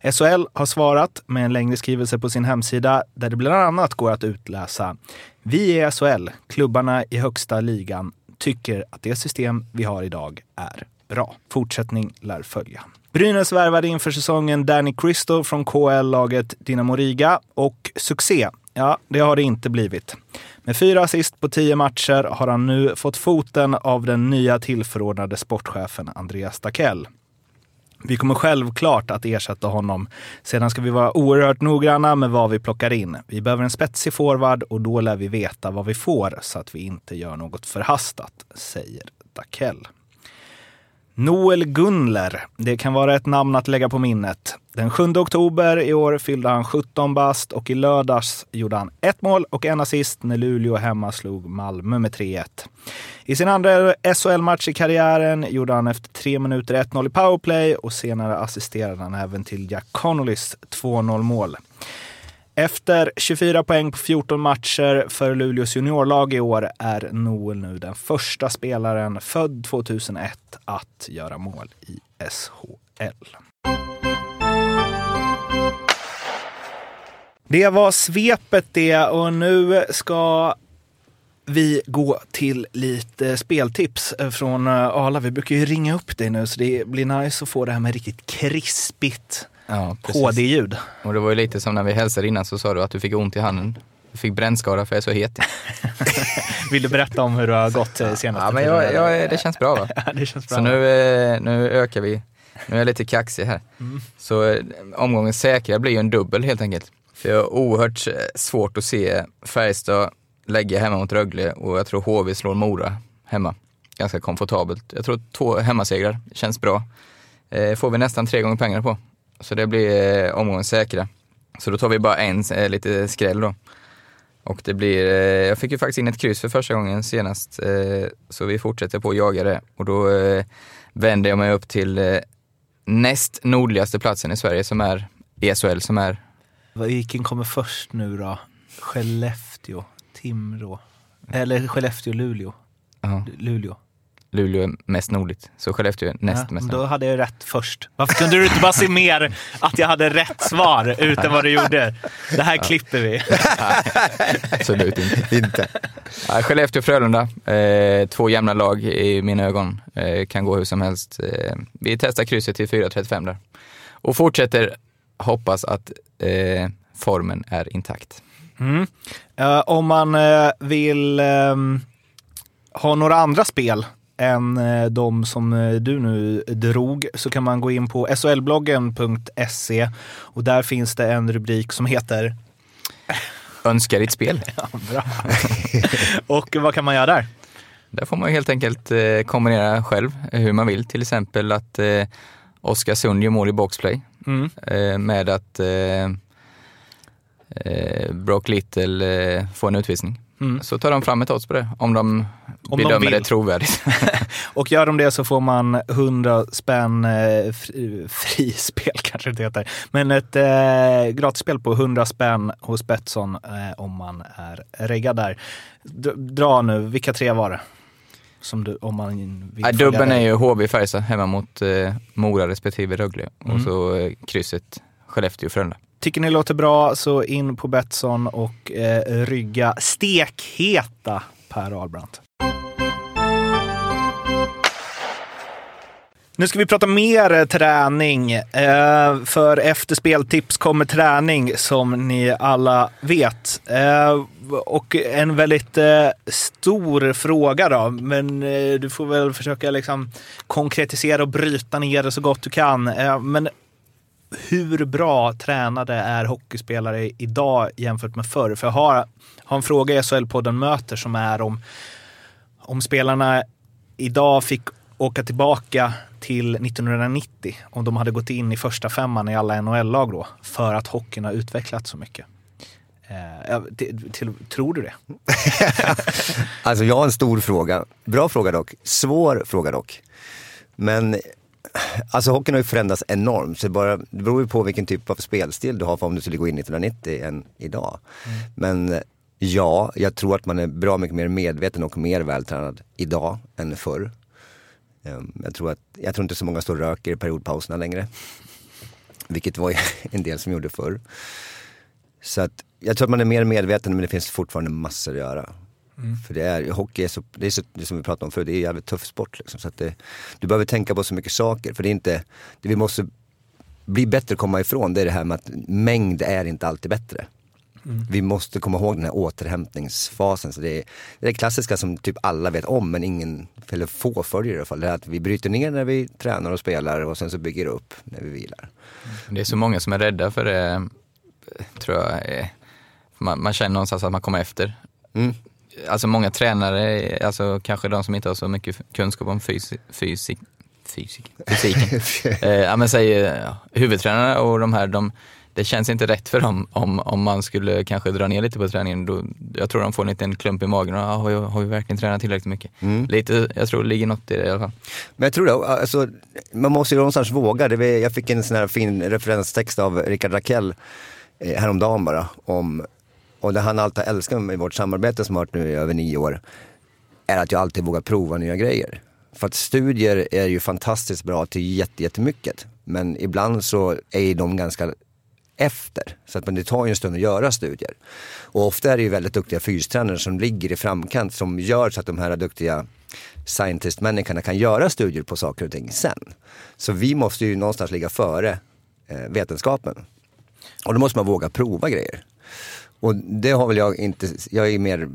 SHL har svarat med en längre skrivelse på sin hemsida där det bland annat går att utläsa Vi i SHL, klubbarna i högsta ligan, tycker att det system vi har idag är bra. Fortsättning lär följa. Brynäs värvade inför säsongen Danny Cristo från KL-laget Dinamo Riga och succé, ja, det har det inte blivit. Med fyra assist på tio matcher har han nu fått foten av den nya tillförordnade sportchefen Andreas Dackell. Vi kommer självklart att ersätta honom. Sedan ska vi vara oerhört noggranna med vad vi plockar in. Vi behöver en spetsig forward och då lär vi veta vad vi får så att vi inte gör något förhastat, säger Dackell. Noel Gunler, det kan vara ett namn att lägga på minnet. Den 7 oktober i år fyllde han 17 bast och i lördags gjorde han ett mål och en assist när Luleå hemma slog Malmö med 3-1. I sin andra SHL-match i karriären gjorde han efter tre minuter 1-0 i powerplay och senare assisterade han även till Jack Connollys 2-0 mål. Efter 24 poäng på 14 matcher för Luleås juniorlag i år är Noel nu den första spelaren född 2001 att göra mål i SHL. Det var svepet det och nu ska vi gå till lite speltips från Arla. Vi brukar ju ringa upp dig nu så det blir nice att få det här med riktigt krispigt Ja. HD-ljud. Och det var ju lite som när vi hälsade innan så sa du att du fick ont i handen. Du fick brännskada för jag är så het. Vill du berätta om hur det har gått eh, senaste Ja, men jag, jag, det känns bra va? Ja, det känns bra. Så nu, eh, nu ökar vi. Nu är jag lite kaxig här. Så eh, omgångens säkra blir ju en dubbel helt enkelt. För jag har oerhört eh, svårt att se Färjestad lägga hemma mot Rögle och jag tror HV slår Mora hemma. Ganska komfortabelt. Jag tror två hemmasegrar känns bra. Eh, får vi nästan tre gånger pengar på. Så det blir eh, omgångens säkra. Så då tar vi bara en eh, lite skräll då. Och det blir, eh, jag fick ju faktiskt in ett kryss för första gången senast, eh, så vi fortsätter på att jaga det. Och då eh, vänder jag mig upp till eh, näst nordligaste platsen i Sverige som är ESHL, som är Vilken kommer först nu då? Skellefteå, Timrå. Eller Skellefteå-Luleå. ja, Luleå. Luleå är mest nordligt, så Skellefteå är näst Ja, mest då nordligt. hade jag rätt först. Varför kunde du inte bara se mer att jag hade rätt svar utan vad du gjorde? Det här klipper vi. Absolut inte. Inte. Ja, Skellefteå och Frölunda, eh, två jämna lag i mina ögon. Eh, kan gå hur som helst. Eh, vi testar krysset till 4.35 där. Och fortsätter hoppas att eh, formen är intakt. Mm. Eh, om man eh, vill ehm, ha några andra spel än eh, de som eh, du nu drog så kan man gå in på solbloggen.se och där finns det en rubrik som heter Önskar ditt spel. ja, bra. och vad kan man göra där? Där får man helt enkelt eh, kombinera själv hur man vill. Till exempel att eh, Oskarsund gör mål i boxplay Mm. med att Brock Little får en utvisning. Mm. Så tar de fram ett odds på det om de Om de bedömer vill. det trovärdigt. Och gör de det så får man 100 spänn eh, fri, frispel kanske det heter. Men ett eh, gratisspel på 100 spänn hos Betsson eh, om man är reggad där. D- dra nu, vilka tre var det? Som du, om man vill följa dubben är ju HV Färjestad hemma mot eh, Mora respektive Rögle Mm. och så eh, krysset Skellefteå Frölunda. Tycker ni låter bra så in på Betsson och eh, rygga stekheta Per Albrandt. Nu ska vi prata mer eh, träning. Eh, för efter speltips kommer träning som ni alla vet. Eh, och en väldigt eh, stor fråga då, men eh, du får väl försöka liksom konkretisera och bryta ner det så gott du kan. Eh, men hur bra tränade är hockeyspelare idag jämfört med förr? För jag har, har en fråga i SHL-podden Möter som är om, om spelarna idag fick åka tillbaka till 1990 om de hade gått in i första femman i alla NHL-lag då för att hockeyn har utvecklats så mycket. Eh, till, till, tror du det? Alltså jag har en stor fråga. Bra fråga dock. Svår fråga dock. Men alltså hockeyn har ju förändrats enormt. Så det, bara, det beror ju på vilken typ av spelstil du har för om du skulle gå in 1990 än idag. Men eh, ja, jag tror att man är bra mycket mer medveten och mer vältränad idag än förr. Ehm, Jag tror, att, jag tror inte så många står och röker i periodpauserna längre. Vilket var en del som gjorde förr. Så att jag tror att man är mer medveten men det finns fortfarande massor att göra. För det är, hockey är så, det är så, det som vi pratade om förut, det är en jävligt tuff sport. Liksom. Så att det, du behöver tänka på så mycket saker. För det är inte, det vi måste bli bättre att komma ifrån, det är det här med att mängd är inte alltid bättre. Vi måste komma ihåg den här återhämtningsfasen. Så det, är, det är det klassiska som typ alla vet om men ingen, eller få följer i alla fall. Det är att vi bryter ner när vi tränar och spelar och sen så bygger det upp när vi vilar. Det är så många som är rädda för det, tror jag. Man, man känner någonstans att man kommer efter. Mm. Alltså många tränare, alltså kanske de som inte har så mycket kunskap om fysik, fysik, fysik, fysiken. eh, ja, men säger ja, huvudtränarna och de här, de, det känns inte rätt för dem om, om man skulle kanske dra ner lite på träningen. Då, jag tror de får en liten klump i magen och ah, har, jag, har vi verkligen tränat tillräckligt mycket? Lite, jag tror det ligger något i det i alla fall. Men jag tror det, alltså, man måste ju någonstans våga. Det var, jag fick en sån här fin referenstext av Rickard Rakell eh, häromdagen bara om, och det han alltid har älskat med vårt samarbete som har varit nu i över nio år, är att jag alltid vågar prova nya grejer. För att studier är ju fantastiskt bra till jätte- jättemycket. Men ibland så är de ganska efter. Så att men det tar ju en stund att göra studier. Och ofta är det ju väldigt duktiga fystränare som ligger i framkant som gör så att de här duktiga scientist-människorna kan göra studier på saker och ting sen. Så vi måste ju någonstans ligga före eh, vetenskapen. Och då måste man våga prova grejer. Och det har väl jag inte, jag är mer,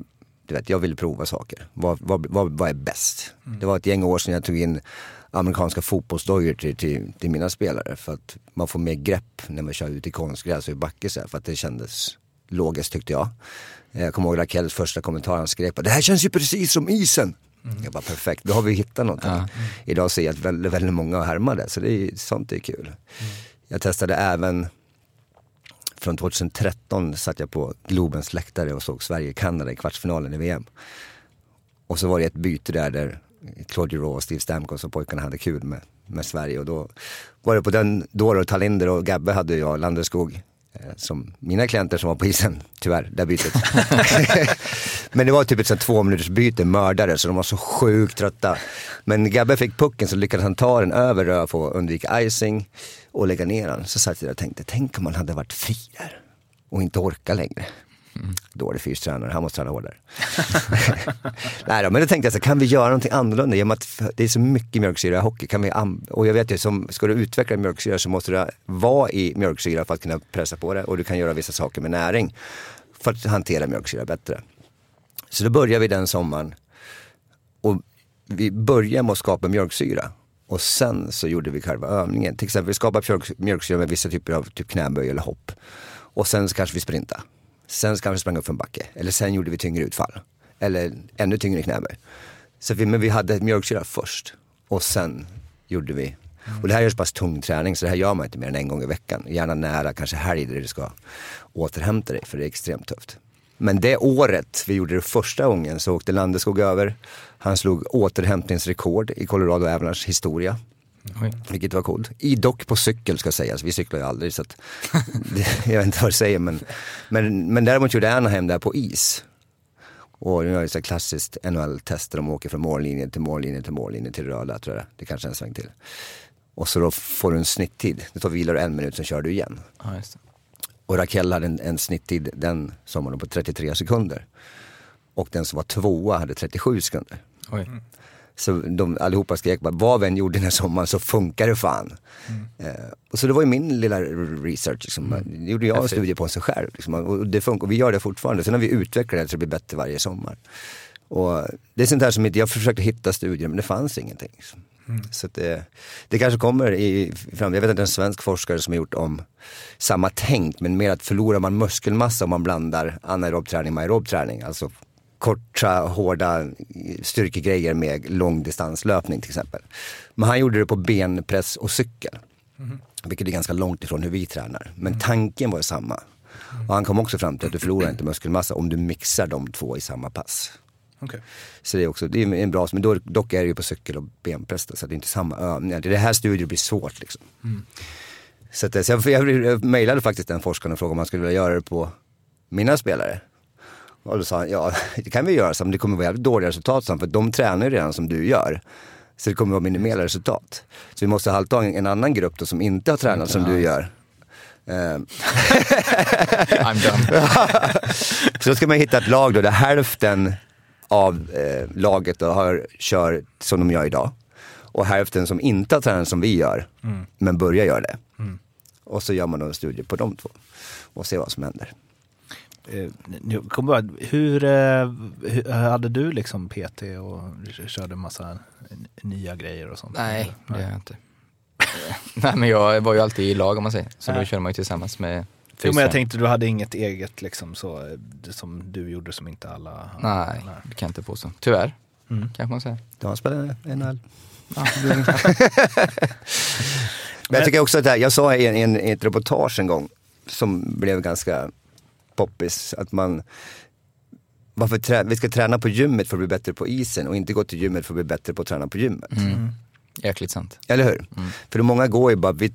du vet, jag vill prova saker. Vad, vad, vad, vad är bäst? Det var ett gäng år sedan jag tog in amerikanska fotbollsdojor till, till, till mina spelare för att man får mer grepp när man kör ut i konstgräs och i backe så här, för att det kändes logiskt tyckte jag. Jag kommer ihåg Rakels första kommentar, han skrek det här känns ju precis som isen. Jag bara perfekt, då har vi hittat någonting. Idag ser jag att väldigt, väldigt många härmar det, så det är, sånt är kul. Jag testade även från 2013 satt jag på Globens läktare och såg Sverige-Kanada i kvartsfinalen i VM. Och så var det ett byte där, där Claude Giroux och Steve Stamkos och pojkarna hade kul med, med Sverige. Och då var det på den, då då Talinder och Gabbe hade jag Landerskog, Eh, som mina klienter som var på isen, tyvärr, det bytet. Men det var typ ett sånt två minuters byte, mördare, så de var så sjukt trötta. Men Gabbe fick pucken så lyckades han ta den över Röf och undvika icing och lägga ner den. Så satt jag där och tänkte, tänk om man hade varit fri där och inte orka längre. Dålig fystränare, han måste träna hårdare. Nej då, men då tänkte jag så kan vi göra någonting annorlunda? Genom att det är så mycket mjölksyra i hockey. Kan vi och jag vet ju, som, ska du utveckla mjölksyra så måste du vara i mjölksyra för att kunna pressa på det. Och du kan göra vissa saker med näring för att hantera mjölksyra bättre. Så då började vi den sommaren. Och vi började med att skapa mjölksyra. Och sen så gjorde vi själva övningen. Till exempel vi skapade mjölksyra med vissa typer av typ knäböj eller hopp. Och sen så kanske vi sprintade. Sen kanske vi sprang upp för en backe. Eller sen gjorde vi tyngre utfall. Eller ännu tyngre knäböj. Så vi, men vi hade mjölksyra först. Och sen gjorde vi. Och det här är så pass tung träning så det här gör man inte mer än en gång i veckan. Gärna nära, kanske helg där du ska återhämta dig för det är extremt tufft. Men det året vi gjorde det första gången så åkte Landeskog över. Han slog återhämtningsrekord i Colorado Avalanche historia. Oj. Vilket var coolt. I dock på cykel ska sägas, vi cyklar ju aldrig så att, det, jag vet inte vad det säger men, men, men däremot gjorde Anaheim där på is. Och nu är det så här klassiskt NHL-test där de åker från mållinjen till mållinjen till mållinjen till röda tror jag. Det kanske är en sväng till. Och så då får du en snitttid. Det tar vilar du en minut, sen kör du igen. Ja, just det. Och Raquel hade en, en snitttid den sommaren på 33 sekunder. Och den som var tvåa hade 37 sekunder. Oj. Så de allihopa skrek bara, vad vi än gjorde den här sommaren så funkar det fan. Eh, och så det var ju min lilla research, liksom. det gjorde jag en studie på sig själv. Liksom. Och det funkar, och vi gör det fortfarande. Sen har vi utvecklat det så det blir bättre varje sommar. Och det är sånt här som inte, jag försökte hitta studier men det fanns ingenting. Liksom. Så att det, det kanske kommer i fram. Jag vet att det är en svensk forskare som har gjort om samma tänk men mer att förlorar man muskelmassa om man blandar anaerob träning med aerob träning. Alltså korta, hårda styrkegrejer med långdistanslöpning till exempel. Men han gjorde det på benpress och cykel. Vilket är ganska långt ifrån hur vi tränar. Men tanken var samma. Och han kom också fram till att du förlorar inte muskelmassa om du mixar de två i samma pass. Okej. Så det är också, det är en bra, men då, dock är det ju på cykel och benpress så det är inte samma övningar. Det är det här studier blir svårt liksom. Så, att, så jag, jag, jag mejlade faktiskt den forskaren och frågade om han skulle vilja göra det på mina spelare. Och då sa han, ja det kan vi göra, så, men det kommer vara jävligt dåliga resultat, för de tränar ju redan som du gör. Så det kommer vara minimerade resultat. Så vi måste alltid ha en, annan grupp då som inte har tränat som du gör. Ehm, I'm done. så ska man hitta ett lag då där hälften av eh, laget då har, kör som de gör idag. Och hälften som inte har tränat som vi gör, men börjar göra det. Och så gör man då en studie på de två och ser vad som händer. Eh, jag kommer bara, hur, eh, hur, hade du liksom PT och körde massa nya grejer och sånt? Nej, det gör jag inte. Nej, men jag var ju alltid i lag om man säger. Så då Nej. körde man ju tillsammans med Jo, men jag tänkte du hade inget eget liksom så, eh, det som du gjorde som inte alla Nej, det kan jag inte påstå. Tyvärr, Mm. kanske man säger. Du har spelat NHL. Ja, Men jag tycker också att det här, jag sa i, en, i, en, i ett reportage en gång som blev ganska poppis, att man varför trä, vi ska träna på gymmet för att bli bättre på isen och inte gå till gymmet för att bli bättre på att träna på gymmet. Jäkligt sant. Eller hur? För många går ju bara, vi,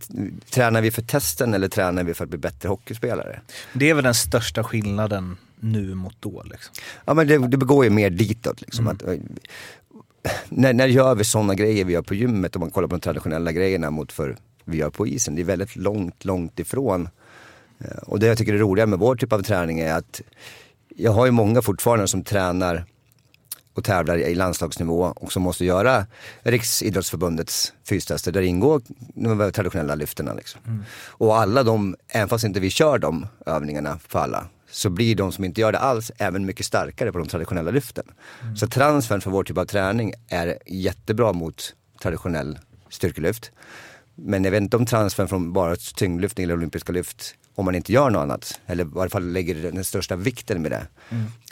tränar vi för testen eller tränar vi för att bli bättre hockeyspelare? Det är väl den största skillnaden nu mot då. Liksom. Ja men det, det går ju mer ditåt liksom. Att, eh, när, när gör vi sådana grejer vi gör på gymmet om man kollar på de traditionella grejerna mot för vi gör på isen? Det är väldigt långt, långt ifrån. Eh, Och det jag tycker är roliga med vår typ av träning är att jag har ju många fortfarande som tränar och tävlar i landslagsnivå och som måste göra Riksidrottsförbundets fystester där ingår de traditionella lyfterna. Liksom. Och alla de, även fast inte vi kör de övningarna för alla, så blir de som inte gör det alls även mycket starkare på de traditionella lyften. Så transfern för vår typ av träning är jättebra mot traditionell styrkelyft. Men jag vet inte om transfern från bara tyngdlyftning eller olympiska lyft, om man inte gör något annat, eller i varje fall lägger den största vikten med det,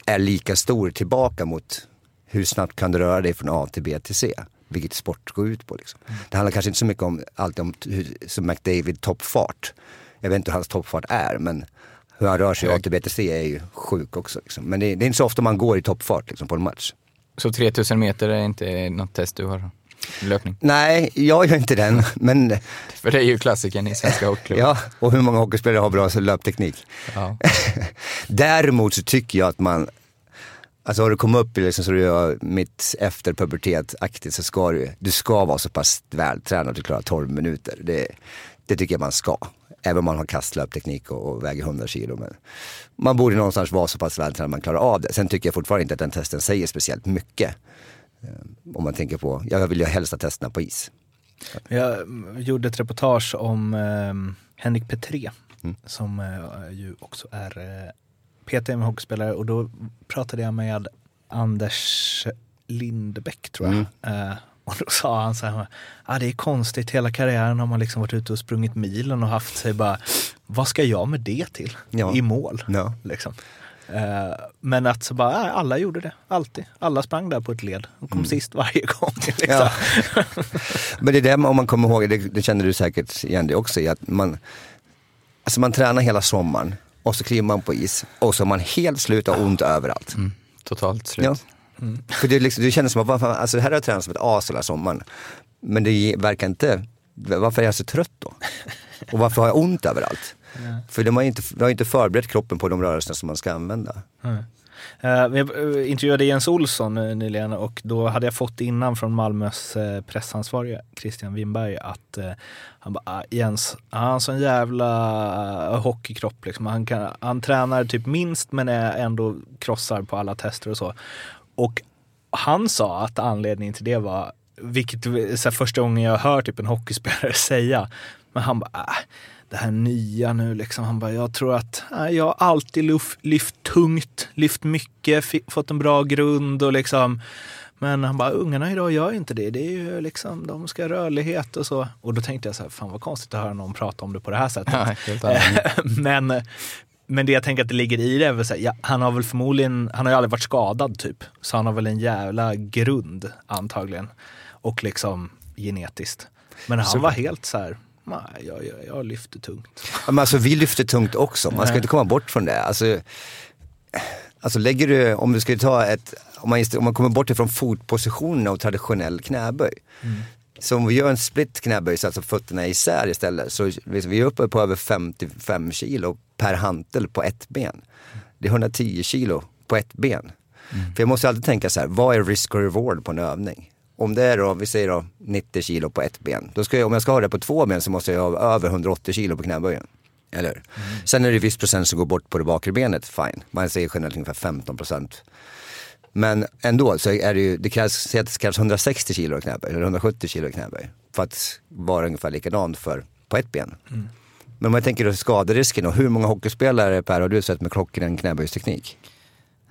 är lika stor tillbaka mot hur snabbt kan du röra dig från A till B till C? Vilket sport går ut på. Liksom. Det handlar kanske inte så mycket om alltid om hur, som McDavid toppfart. Jag vet inte hur hans toppfart är men hur han rör sig i A till B till C är ju sjuk också. Liksom. Men det, det är inte så ofta man går i toppfart liksom, på en match. Så 3000 meter är inte något test du har? Löpning? Nej, jag gör inte den. Men För det är ju klassikern i svenska hockeyklubbar. ja, och hur många hockeyspelare har bra löpteknik? Ja. Däremot så tycker jag att man, alltså har du kommit upp i liksom så du gör mitt efter pubertet-aktigt så ska du, du ska vara så pass vältränad att du klarar 12 minuter. Det, det tycker jag man ska. Även om man har kastlöpteknik och, och väger 100 kilo. Men man borde någonstans vara så pass vältränad att man klarar av det. Sen tycker jag fortfarande inte att den testen säger speciellt mycket. Eh, Om man tänker på, jag vill ju helst ha testerna på is. Jag gjorde ett reportage om eh, Henrik Petré Mm. som eh, ju också är eh, PT med hockeyspelare och då pratade jag med Anders Lindbäck tror jag. Mm. Eh, och då sa han så här, ah, det är konstigt, hela karriären har man liksom varit ute och sprungit milen och haft sig bara, vad ska jag med det till? Ja. I mål. Ja. Liksom. Eh, men att så bara, ah, alla gjorde det, alltid. Alla sprang där på ett led och kom sist varje gång. Liksom. Mm. Ja. Men det är det, om man kommer ihåg, det, det känner du säkert igen det också i, att man, alltså man tränar hela sommaren och så kliver man på is och så är man helt slut och ont överallt. Totalt slut. Ja. För det, liksom, det känns som att, vad fan, alltså det här har jag tränat som ett as hela sommaren. Men det verkar inte, varför är jag så trött då? Och varför har jag ont överallt? För de har inte, de har inte förberett kroppen på de rörelser som man ska använda. Eh, Jag eh, intervjuade Jens Olsson eh, nyligen och då hade jag fått innan från Malmös eh, pressansvarige Christian Winberg att eh, han bara, ah, Jens, han har sån jävla eh, hockeykropp liksom. Han, kan, han tränar typ minst men är ändå krossar på alla tester och så. Och han sa att anledningen till det var, vilket är så här, första gången jag hör typ en hockeyspelare säga, men han bara, äh, det här nya nu liksom. Han bara, jag tror att äh, jag har alltid lyft, lyft tungt, lyft mycket, fått en bra grund och liksom. Men han bara, ungarna idag gör inte det. Det är ju liksom, de ska ha rörlighet och så. Och då tänkte jag så här, fan vad konstigt att höra någon prata om det på det här sättet. Ja, men, men det jag tänker att det ligger i det är väl så här, ja, han har väl förmodligen, han har ju aldrig varit skadad typ. Så han har väl en jävla grund antagligen. Och liksom genetiskt. Men han var helt så här, nej jag, jag, jag lyfter tungt. Ja, Men alltså vi lyfter tungt också, man ska inte komma bort från det. Alltså, alltså lägger du, om du skulle ta ett, om man, om man kommer bort ifrån fotpositionen och traditionell knäböj. Så om vi gör en split knäböj, så alltså fötterna är isär istället, så vi vi är uppe på över 55 kilo per hantel på ett ben. Det är 110 kilo på ett ben. För jag måste alltid tänka så här, vad är risk och reward på en övning? Om det är då, vi säger då 90 kilo på ett ben, då ska jag, om jag ska ha det på två ben så måste jag ha över 180 kilo på knäböjen. Eller hur? Sen är det viss procent som går bort på det bakre benet, fine. Man säger generellt ungefär 15 procent. Men ändå så är det ju, det krävs, det krävs 160 kilo knäböj, eller 170 kilo knäböj. För att vara ungefär likadant för, på ett ben. Men om jag tänker då skaderisken och hur många hockeyspelare Per har du sett med klockren knäböjsteknik?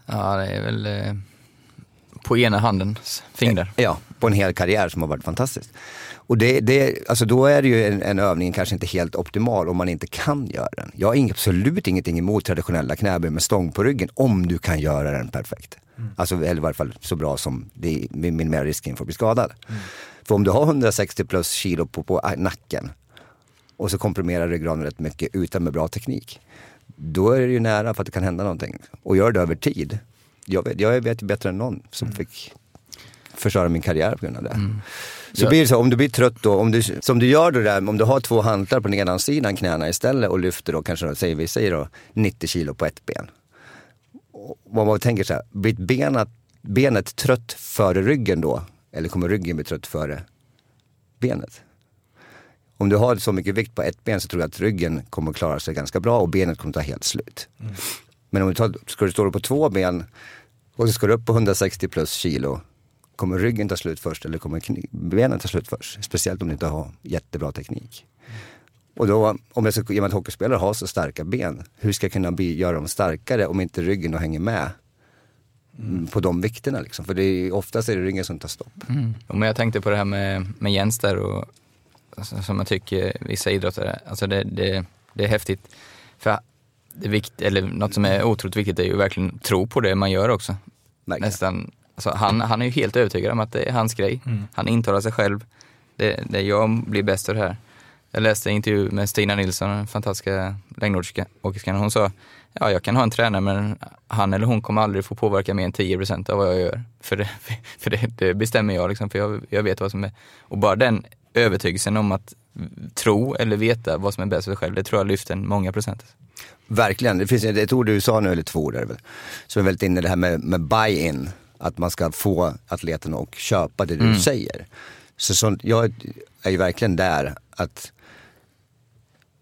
Ja, det är väl eh, på ena handens fingrar. Ja, på en hel karriär som har varit fantastiskt. Och det, det, alltså då är det ju en, en övning kanske inte helt optimal om man inte kan göra den. Jag har absolut ingenting emot traditionella knäböj med stång på ryggen om du kan göra den perfekt. Alltså, eller i varje fall så bra som det minimerar risken för att bli skadad. För om du har 160 plus kilo på, på nacken och så komprimerar ryggraden rätt mycket utan med bra teknik. Då är det ju nära för att det kan hända någonting. Och gör det över tid. Jag vet, jag vet ju bättre än någon som fick förstöra min karriär på grund av det. Mm. Så Ja. blir det så, om du blir trött då, om du, som du gör då där, om du har två hantlar på nedansidan knäna istället och lyfter då kanske, då, säger vi säger då 90 kilo på ett ben. Och man tänker så här, blir benet, benet trött före ryggen då? Eller kommer ryggen bli trött före benet? Om du har så mycket vikt på ett ben så tror jag att ryggen kommer att klara sig ganska bra och benet kommer att ta helt slut. Men om du tar, ska du stå på två ben och så ska du upp på 160 plus kilo. Kommer ryggen ta slut först eller kommer benen ta slut först? Speciellt om du inte har jättebra teknik. Och då, om jag ska, i och med att hockeyspelare har så starka ben, hur ska jag kunna bli, göra dem starkare om inte ryggen då hänger med mm. på de vikterna liksom? För det är, oftast är det ryggen som tar stopp. Mm. Och Men jag tänkte på det här med, med Jens där och alltså, som jag tycker vissa idrottare, alltså det, det, det är häftigt. För det är vikt, eller något som är otroligt viktigt är ju verkligen tro på det man gör också. Verkligen. Nästan, alltså, han, han är ju helt övertygad om att det är hans grej. Han intalar sig själv, det, det jag blir bäst av det här. Jag läste en intervju med Stina Nilsson, den fantastiska längdåkerskan. Hon sa, ja jag kan ha en tränare men han eller hon kommer aldrig få påverka mer än 10% av vad jag gör. För det, för det, det bestämmer jag liksom, för jag, jag vet vad som är. Och bara den övertygelsen om att tro eller veta vad som är bäst för sig själv, det tror jag lyfter en många procent. Verkligen, det finns ett ett ord du sa nu, eller två ord är det väl, som är väldigt inne i det här med, med buy-in. Att man ska få atleten att köpa det du säger. Så, så jag är ju verkligen där att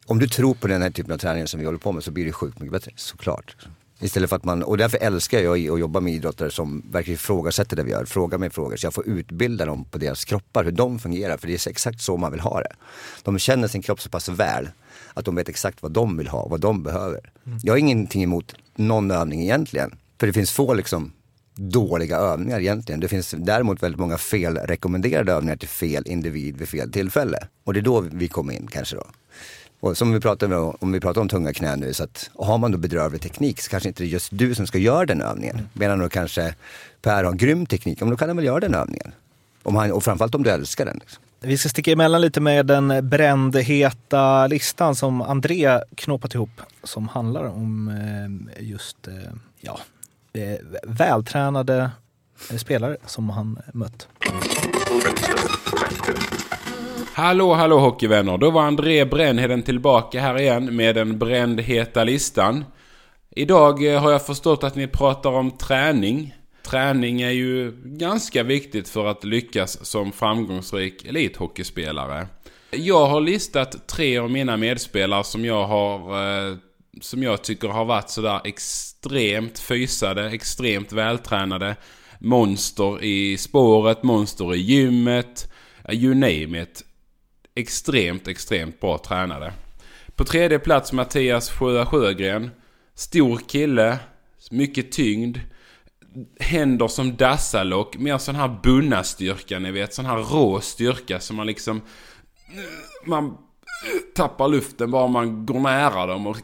om du tror på den här typen av träning som vi håller på med så blir det sjukt mycket bättre, såklart. Istället för att man, och därför älskar jag att jobba med idrottare som verkligen ifrågasätter det vi gör, frågar mig frågor så jag får utbilda dem på deras kroppar, hur de fungerar, för det är exakt så man vill ha det. De känner sin kropp så pass väl att de vet exakt vad de vill ha, vad de behöver. Jag har ingenting emot någon övning egentligen, för det finns få liksom dåliga övningar egentligen. Det finns däremot väldigt många felrekommenderade övningar till fel individ vid fel tillfälle. Och det är då vi kommer in kanske då. Och som vi pratade om, om vi pratar om tunga knän nu, så att har man då bedrövlig teknik så kanske inte det är just du som ska göra den övningen. Medan då kanske Per har grym teknik, om då kan han väl göra den övningen. Om han, och framförallt om du älskar den. Liksom. Vi ska sticka emellan lite med den brändheta listan som André knåpat ihop. Som handlar om eh, just eh, ja, Eh, vältränade eh, spelare som han mött. Hallå, hallå hockeyvänner. Då var André Brännheden tillbaka här igen med den brändheta listan. Idag eh, har jag förstått att ni pratar om träning. Träning är ju ganska viktigt för att lyckas som framgångsrik elithockeyspelare. Jag har listat tre av mina medspelare som jag har eh, som jag tycker har varit sådär extremt fysade, extremt vältränade. Monster i spåret, monster i gymmet, eh, you name it extremt, extremt bra tränade. På tredje plats Mattias Sjö Sjögren. Stor kille, mycket tyngd. Händer som dassalock, mer sån här bunna-styrka ni vet. Sån här rå styrka som man liksom... Man tappar luften bara man går nära dem och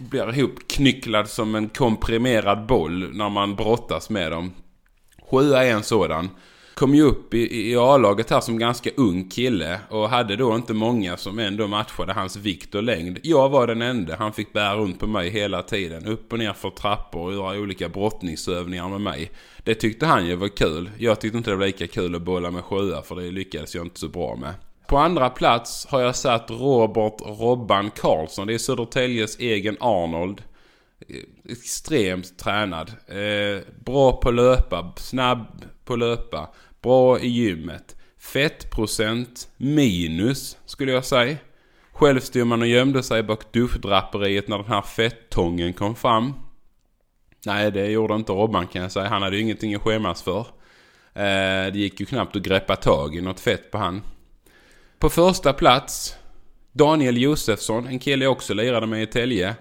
blir ihopknycklad som en komprimerad boll när man brottas med dem. Sjua är en sådan. Kom ju upp i, i A-laget här som ganska ung kille och hade då inte många som ändå matchade hans vikt och längd. Jag var den enda. Han fick bära runt på mig hela tiden. Upp och ner för trappor och göra olika brottningsövningar med mig. Det tyckte han ju var kul. Jag tyckte inte det var lika kul att bolla med sjua för det lyckades jag inte så bra med. På andra plats har jag satt Robert Robban Karlsson. Det är Södertäljes egen Arnold. Eh, extremt tränad. Eh, bra på löpa, snabb på löpa. Bra i gymmet. Fettprocent minus skulle jag säga. Själv stod man och gömde sig bak duschdraperiet när den här fettången kom fram. Nej, det gjorde inte Robban kan jag säga. Han hade ju ingenting att skämmas för. Eh, det gick ju knappt att greppa tag i något fett på han. På första plats Daniel Josefsson, en kille jag också lirade med i Tälje.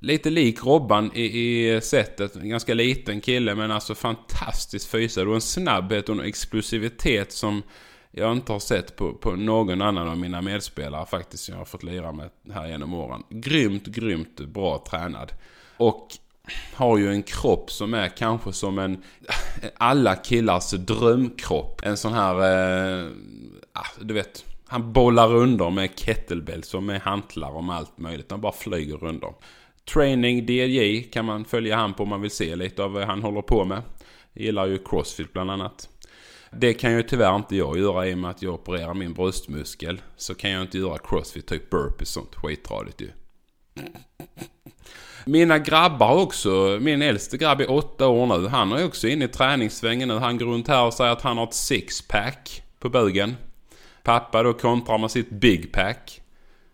Lite lik Robban i, i sättet. En ganska liten kille men alltså fantastiskt fysad och en snabbhet och en explosivitet som jag inte har sett på, på någon annan av mina medspelare faktiskt. Som jag har fått lira med här genom åren. Grymt, grymt bra tränad. Och har ju en kropp som är kanske som en alla killars drömkropp. En sån här, eh, du vet, han bollar under med kettlebells och med hantlar och med allt möjligt. Han bara flyger under. Training DJ kan man följa han på om man vill se lite av vad han håller på med. Gillar ju Crossfit bland annat. Det kan ju tyvärr inte jag göra i och med att jag opererar min bröstmuskel. Så kan jag inte göra crossfit, typ burpees och sånt. Skitradigt ju. Mina grabbar också, min äldste grabb är åtta år nu. Han är också inne i träningssvängen nu. Han går runt här och säger att han har ett sixpack på bögen. Pappa då kontrar med sitt big pack.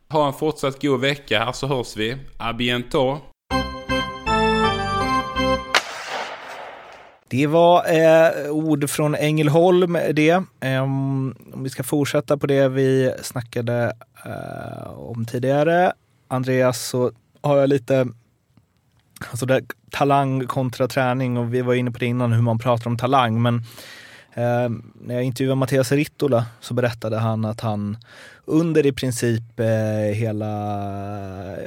Ha en fortsatt god vecka här så hörs vi. A bientôt. Det var eh, ord från Ängelholm det. Eh, om vi ska fortsätta på det vi snackade eh, om tidigare, Andreas, så har jag lite alltså det, talang kontra träning och vi var inne på det innan hur man pratar om talang. Men eh, när jag intervjuade Mattias Rittola så berättade han att han under i princip eh, hela,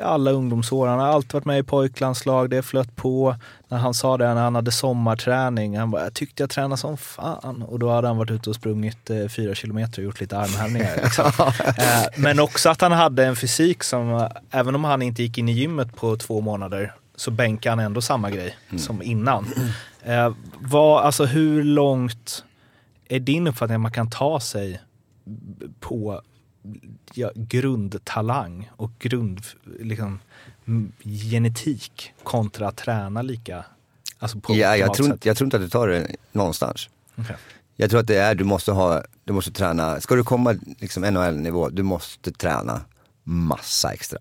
alla ungdomsår, han har alltid varit med i pojklandslag, det flöt på. När han sa det när han hade sommarträning, han bara, jag tyckte jag tränade som fan. Och då hade han varit ute och sprungit eh, fyra kilometer och gjort lite armhävningar. Liksom. eh, men också att han hade en fysik som, även om han inte gick in i gymmet på två månader, så bänkade han ändå samma grej som innan. Eh, vad, alltså hur långt är din uppfattning att man kan ta sig på ja, grundtalang och grund, liksom, genetik kontra att träna lika? Alltså på Ja, jag, tror, sätt? inte- jag tror inte att du tar det någonstans. Okej. Jag tror att det är, du måste ha, du måste träna, ska du komma liksom NHL-nivå, du måste träna massa extra.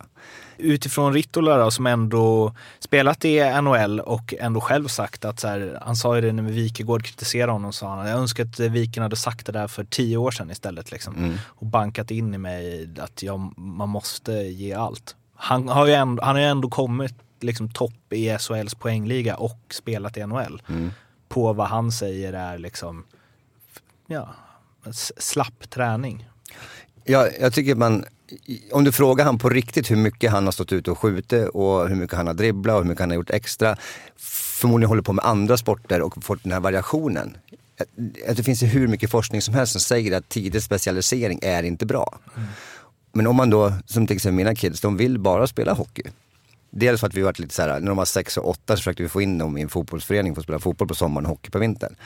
Utifrån Rittola då, som ändå spelat i NHL och ändå själv sagt att så här, han sa ju det när Wikegård kritiserade honom, sa han, jag önskar att Viken hade sagt det där för tio år sedan istället liksom. Och bankat in i mig att jag, man måste ge allt. Han har ju ändå, han har ju ändå kommit liksom topp i SHLs poängliga och spelat i NHL. På vad han säger är liksom, ja, slapp träning. Ja, jag tycker man, om du frågar han på riktigt hur mycket han har stått ute och skjutit och hur mycket han har dribblat och hur mycket han har gjort extra. Förmodligen håller på med andra sporter och fått den här variationen. Att- det finns ju hur mycket forskning som helst som säger att tidig specialisering är inte bra. Men om man då, som till exempel mina kids, de vill bara spela hockey. Dels för att vi varit lite så här, när de var sex och åtta så försökte vi få in dem i en fotbollsförening för att spela fotboll på sommaren och hockey på vintern.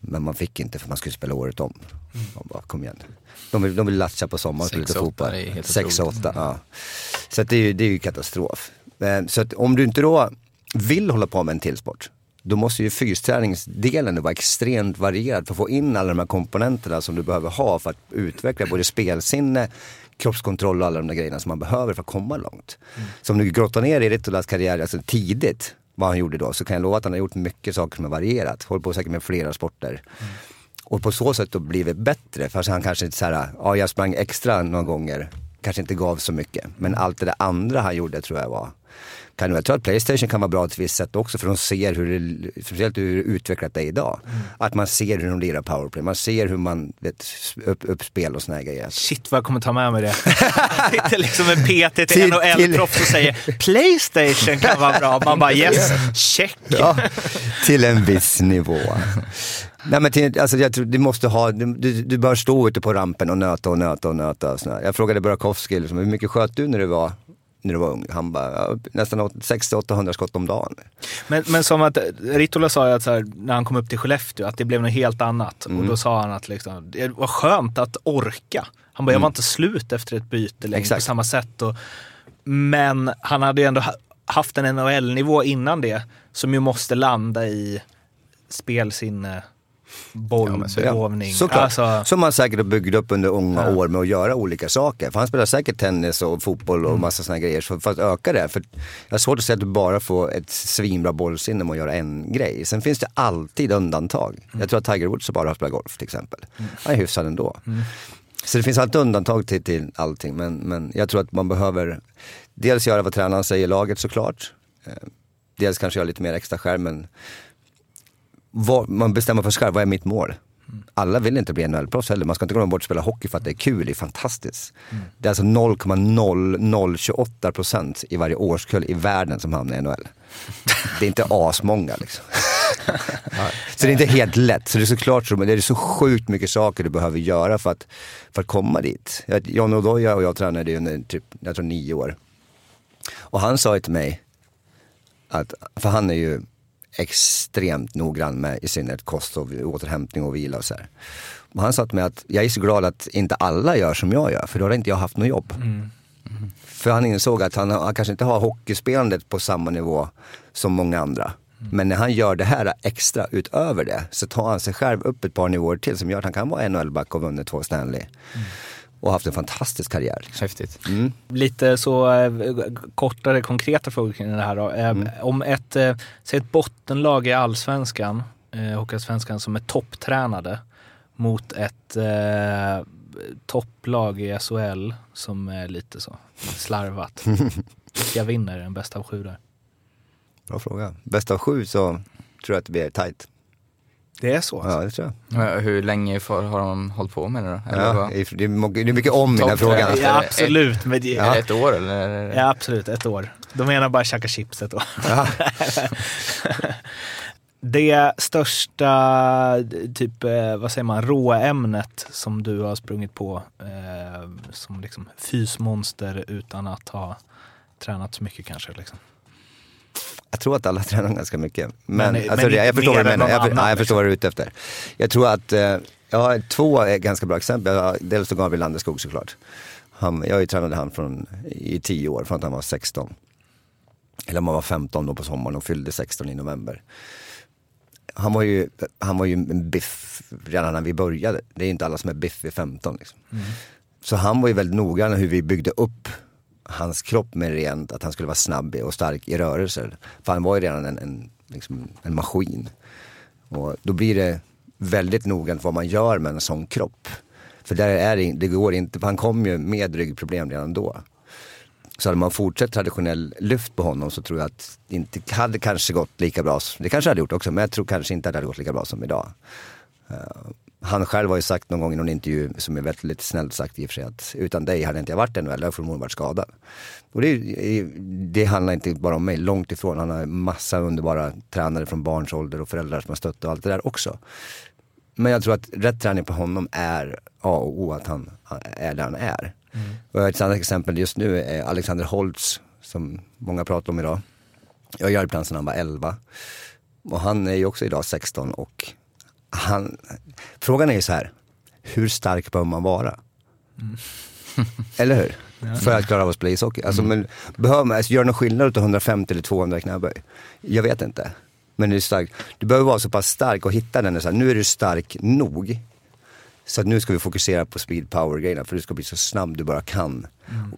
Men man fick inte för man skulle spela året om. Man bara, kom igen. De vill, de vill latcha på sommaren och spela fotboll. åtta, det är helt Sex och otroligt. åtta, ja. Så det, är ju, det är ju katastrof. Eh, Så att om du inte då vill hålla på med en till sport, då måste ju fysträningsdelen vara extremt varierad för att få in alla de här komponenterna som du behöver ha för att utveckla både spelsinne, kroppskontroll och alla de där grejerna som man behöver för att komma långt. Så om du grottar ner i Rittolas karriär alltså tidigt, vad han gjorde då, så kan jag lova att han har gjort mycket saker som är varierat. Håller på säkert med flera sporter. Och på så sätt då blivit bättre. Fast han kanske inte såhär, ja jag sprang extra några gånger. Kanske inte gav så mycket. Men allt det där andra han gjorde tror jag var kan, jag tror att Playstation kan vara bra till ett visst sätt också för de ser hur det, speciellt hur utvecklat det är idag. Att man ser hur de lirar powerplay, man ser hur man vet, upp, uppspel och såna här grejer. Shit vad jag kommer ta med mig det. Sitter liksom en PT till NHL-proffs och säger Playstation kan vara bra. Man bara yes, check. Ja, till en viss nivå. Nej, men till, alltså, jag tror, du måste ha, du, du, du bör stå ute på rampen och nöta och nöta och nöta. Och sådär. jag frågade Burakovsky, liksom, hur mycket sköt du när du var, när du var ung? Han bara, nästan 600-800 skott om dagen. Men, men som att Ritola sa ju att så här, när han kom upp till Skellefteå att det blev något helt annat. Och då sa han att liksom, det var skönt att orka. Han bara, jag var inte slut efter ett byte längre på Exakt. samma sätt. Och, men han hade ju ändå ha- haft en NHL-nivå innan det som ju måste landa i spelsinne, bollbegåvning. Såklart. Alltså, Som man säkert byggde upp under unga Ja. år med att göra olika saker. För han spelar säkert tennis och fotboll Mm. och massa sådana grejer för, för att öka det. För jag har svårt att säga att du bara får ett svinbra bollsinne med att göra en grej. Sen finns det alltid undantag. Mm. Jag tror att Tiger Woods bara har spelat golf till exempel. Han är hyfsad ändå. Så det finns alltid undantag till, till allting. Men, men jag tror att man behöver dels göra vad tränaren säger i laget såklart. Eh, Dels kanske göra lite mer extra själv men vad, man bestämmer för sig själv, vad är mitt mål? Alla vill inte bli NHL-proffs heller. Man ska inte glömma bort att spela hockey för att det är kul, det är fantastiskt. Det är alltså 0,0028 procent i varje årskull i världen som hamnar i NHL. Det är inte asmånga liksom. Så det är inte helt lätt. Så det är såklart så, men det är så sjukt mycket saker du behöver göra för att, för att komma dit. John Odoja och jag tränade ju under typ, jag tror nio år. Och han sa ju till mig, att, för han är ju extremt noggrann med i synnerhet kost och återhämtning och vila och så här. Och han sa till mig att jag är så glad att inte alla gör som jag gör, för då hade inte jag haft något jobb. För han insåg att han, han kanske inte har hockeyspelandet på samma nivå som många andra. Men när han gör det här extra utöver det så tar han sig själv upp ett par nivåer till som gör att han kan vara NHL-back och vunnit två Stanley. Och haft en fantastisk karriär. Liksom. Häftigt. Mm. Lite så eh, kortare konkreta frågor kring det här då. Eh, Mm. Om ett, eh, säg ett bottenlag i allsvenskan, eh, Hockeyallsvenskan, som är topptränade mot ett eh, topplag i SHL som är lite så slarvat. Vilka vinner den bästa av sju där? Bra fråga. Bäst av sju så tror jag att det blir tight. Det är så? Ja, det tror jag. Hur länge får, har de hållit på med det då? Eller Ja, det är- mycket- om i den här frågan. Ja, absolut. Men det, Är det ett år eller? Ja, absolut. Ett år. De menar bara käka chips ett år. Ja. Det största, typ, eh, vad säger man, råämnet som du har sprungit på eh, som liksom fysmonster utan att ha tränat så mycket kanske? Liksom. Jag tror att alla tränar ganska mycket. Men, Men- alltså, men jag inte förstår vad du menar. Jag, annan, ja, jag förstår vad du är ute efter. Jag tror att eh, jag har två ganska bra exempel. Jag dels Gabriel Landeskog såklart. Han, jag tränade han från, i tio år, från att han var 16. Eller om han var 15 då på sommaren och fyllde 16 i november. Han var ju, han var ju en biff redan när vi började. Det är inte alla som är biff vid 15 liksom. Så han var ju väldigt noggrann hur vi byggde upp hans kropp med rent att han skulle vara snabb och stark i rörelser. För han var ju redan en, en, liksom en maskin. Och då blir det väldigt noggrant vad man gör med en sån kropp. För där är det, det går inte, för han kom ju med ryggproblem redan då. Så hade man fortsatt traditionell lyft på honom så tror jag att det inte hade kanske gått lika bra. Det kanske hade gjort också, men jag tror kanske inte att det hade gått lika bra som idag. Eh, Eh, han själv har ju sagt någon gång i någon intervju, som är väldigt snällt sagt i och för sig, att utan dig hade inte jag varit NHL, jag hade förmodligen varit skadad. Och det, det handlar inte bara om mig, långt ifrån. Han har massa underbara tränare från barns ålder och föräldrar som har stött och allt det där också. Men jag tror att rätt träning på honom är A och O, att han är där han är. Och jag har ett annat exempel just nu är Alexander Holtz, som många pratar om idag. Jag hjälpte honom sedan han var 11. Och han är ju också idag 16 och han, frågan är ju så här, hur stark behöver man vara? Eller hur? För att klara av att spela ishockey. Alltså, men, behöver man, alltså, gör det någon skillnad utav 150 eller 200 knäböj? Jag vet inte. Men det är stark. Du behöver vara så pass stark och hitta den. Så här, nu är du stark nog. Så att nu ska vi fokusera på speed power grejerna för du ska bli så snabb du bara kan.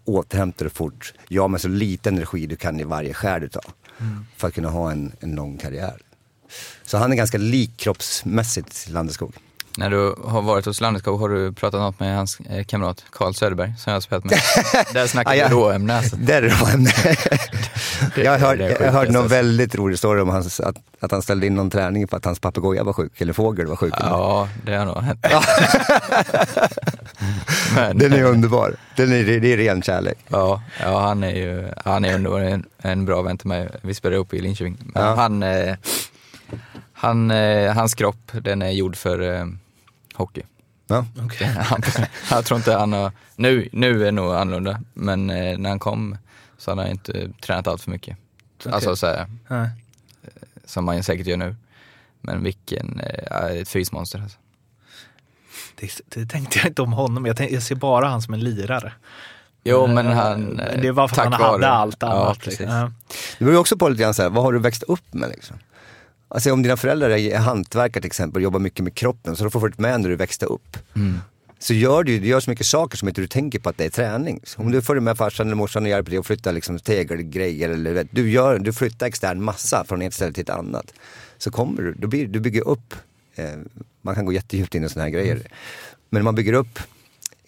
Återhämta dig fort. Ja med så lite energi du kan i varje skär du tar. För att kunna ha en, en lång karriär. Så han är ganska lik kroppsmässigt Landeskog. När du har varit hos Landeskog har du pratat något med hans eh, kamrat Carl Söderberg som jag har spelat med. Där snackar Ah, vi ja. råämne alltså. Där är det Jag har hört, det jag sjukaste. någon väldigt rolig story om hans, att, att han ställde in någon träning för att hans papegoja var sjuk, eller fågel var sjuk. Ja, det har nog hänt. Men, Den är underbar. Den är, det är ren kärlek. Ja, ja han är ju han är underbar. En, en bra vän till mig. Vi spelar ihop i Linköping. Men Ja. han, eh, han, eh, hans kropp, den är gjord för eh, hockey. Ja. Han, jag tror inte han har, nu, nu är det nog annorlunda, men eh, när han kom så hade han inte tränat allt för mycket. Alltså så här, Nej. som man säkert gör nu. Men vilken, eh, ja, ett fysmonster alltså. Det, det tänkte jag inte om honom. Jag, tänkte, jag ser bara han som en lirare. Jo men Eh, han, eh, Det var för att han hade allt Ja, annat. precis. liksom. Ja. Det beror ju också på lite grann så här, vad har du växt upp med liksom? Alltså om dina föräldrar är hantverkare till exempel och jobbar mycket med kroppen så då får varit med när du växte upp. Mm. Så gör du, du gör så mycket saker som inte du tänker på att det är träning. Så om du följer med farsan eller morsan och hjälper dig att flytta liksom tegelgrejer eller du, gör, du flyttar extern massa från ett ställe till ett annat. Så kommer du, då blir, du bygger upp, eh, man kan gå jättedjupt in i sådana här grejer. Men man bygger upp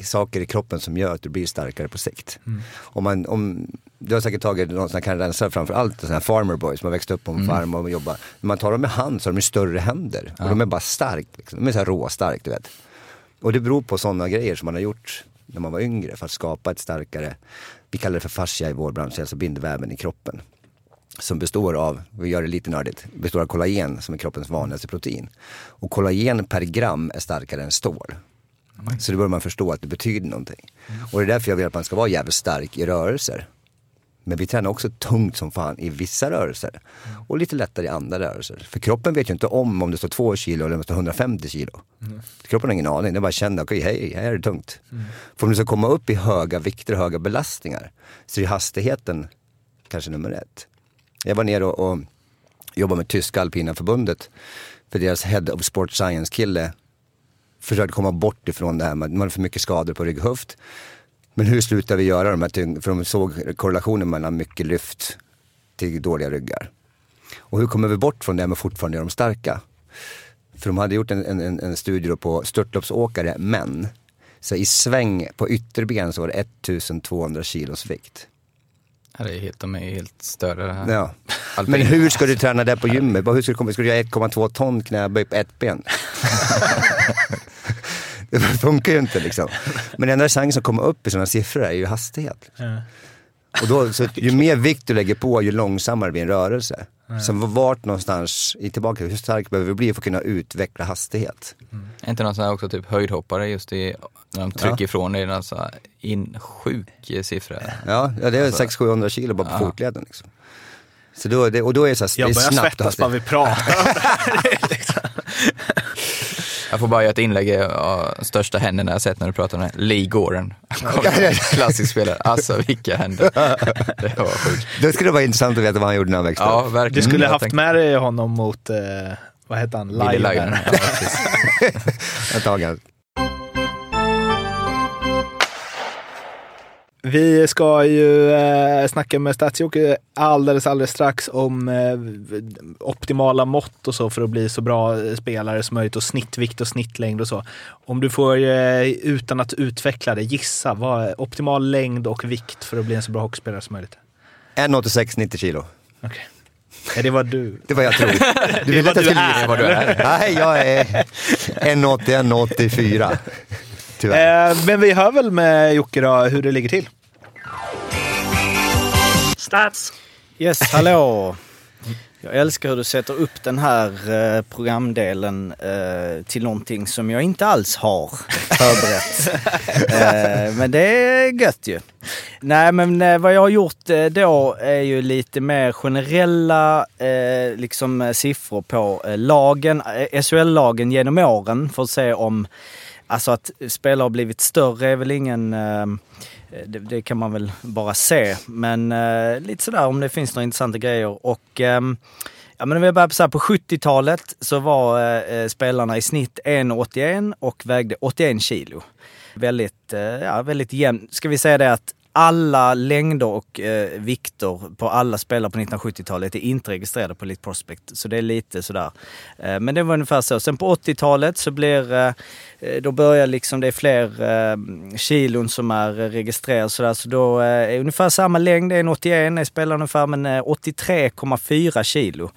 saker i kroppen som gör att du blir starkare på sikt. Om man, om, du har säkert tagit någon sån här kanadensare framförallt, sådana här farmer boys som har växt upp på en farm och jobbar. När man tar dem med hand så har de större händer. Och de är bara stark, liksom. de är så här råstark du vet. Och det beror på sådana grejer som man har gjort när man var yngre för att skapa ett starkare, vi kallar det för fascia i vår bransch, alltså bindväven i kroppen. Som består av, vi gör det lite nördigt, består av kollagen som är kroppens vanligaste protein. Och kollagen per gram är starkare än stål. Så då börjar man förstå att det betyder någonting. Och det är därför jag vill att man ska vara jävligt stark i rörelser. Men vi tränar också tungt som fan i vissa rörelser. Och lite lättare i andra rörelser. För kroppen vet ju inte om om det står 2 kilo eller om det står 150 kilo. Kroppen har ingen aning, den bara känner, okej, hej, här är det tungt. För om du ska komma upp i höga vikter, höga belastningar, så är hastigheten kanske nummer ett. Jag var nere och, och jobbade med tyska alpina förbundet. För deras head of sport science kille försökte komma bort ifrån det här med att man har för mycket skador på rygg och höft. Men hur slutar vi göra de här tyngd, för de såg korrelationen mellan mycket lyft till dåliga ryggar. Och hur kommer vi bort från det men fortfarande göra dem starka? För de hade gjort en, en, en studie på störtloppsåkare, män. Så i sväng på ytterben så var det 1200 kilos vikt. Det är helt, de är helt större här. Ja. Men hur ska du träna det på gymmet? Hur ska du, ska du göra 1,2 ton knäböj på ett ben? det funkar ju inte liksom. Men den enda chansen att komma upp i sådana siffror är ju hastighet. Och då, så ju mer vikt du lägger på, ju långsammare blir en rörelse. Så vart någonstans, i tillbaka, hur stark behöver vi bli för att kunna utveckla hastighet? Är inte någon sån här också typ höjdhoppare just i, när de trycker Ja. ifrån det, är sån här in, sjuk siffra. Ja, ja det är Alltså, 600-700 kilo bara på ja. fotleden. Liksom. Så då, det, och då är det så här, det Jag börjar snabbt svettas bara vi pratar om det här. Jag får bara göra ett inlägg, största händerna jag sett när du pratar om det. Lee Goren. Klassisk spelare. Alltså vilka händer. Det var sjukt. Då skulle det vara intressant att veta vad han gjorde när han växte Ja, upp. verkligen. Du skulle Jag haft tänkte- med dig honom mot, eh, vad heter han, Billy Lion. Lion. Ja, precis. Ett tag, Vi ska ju eh, snacka med Stadsjocke alldeles, alldeles strax om eh, optimala mått och så för att bli så bra eh, spelare som möjligt och snittvikt och snittlängd och så. Om du får, eh, utan att utveckla det, gissa vad är optimal längd och vikt för att bli en så bra hockeyspelare som möjligt? 1,86, 90 kilo. Okej. Är det vad du... Det var jag tror. Du ville att jag skulle gissa vad du är. Nej, jag är 1,80, 1,84. Tyvärr. Eh, men vi hör väl med Jocke då hur det ligger till. Stats! Yes, hallå! Jag älskar hur du sätter upp den här eh, programdelen eh, till någonting som jag inte alls har förberett. eh, men det är gött ju. Nej men eh, vad jag har gjort eh, då är ju lite mer generella eh, liksom, siffror på eh, lagen, SHL-lagen genom åren för att se om Alltså att spelare har blivit större är väl ingen... Eh, det, det kan man väl bara se. Men eh, lite sådär om det finns några intressanta grejer. Och eh, ja, men om vi börjar på, så här, på 70-talet så var eh, eh, spelarna i snitt 1,81 och vägde 81 kilo. Väldigt, eh, ja, väldigt jämnt. Ska vi säga det att alla längder och eh, vikter på alla spelare på 1970-talet är inte registrerade på Elite Prospect. Så det är lite sådär. Eh, men det var ungefär så. Sen på 80-talet så blir, eh, eh, då börjar liksom, det är fler eh, kilon som är registrerade sådär. Så då eh, är ungefär samma längd, 1,81 är spelaren ungefär, men eh, 83,4 kilo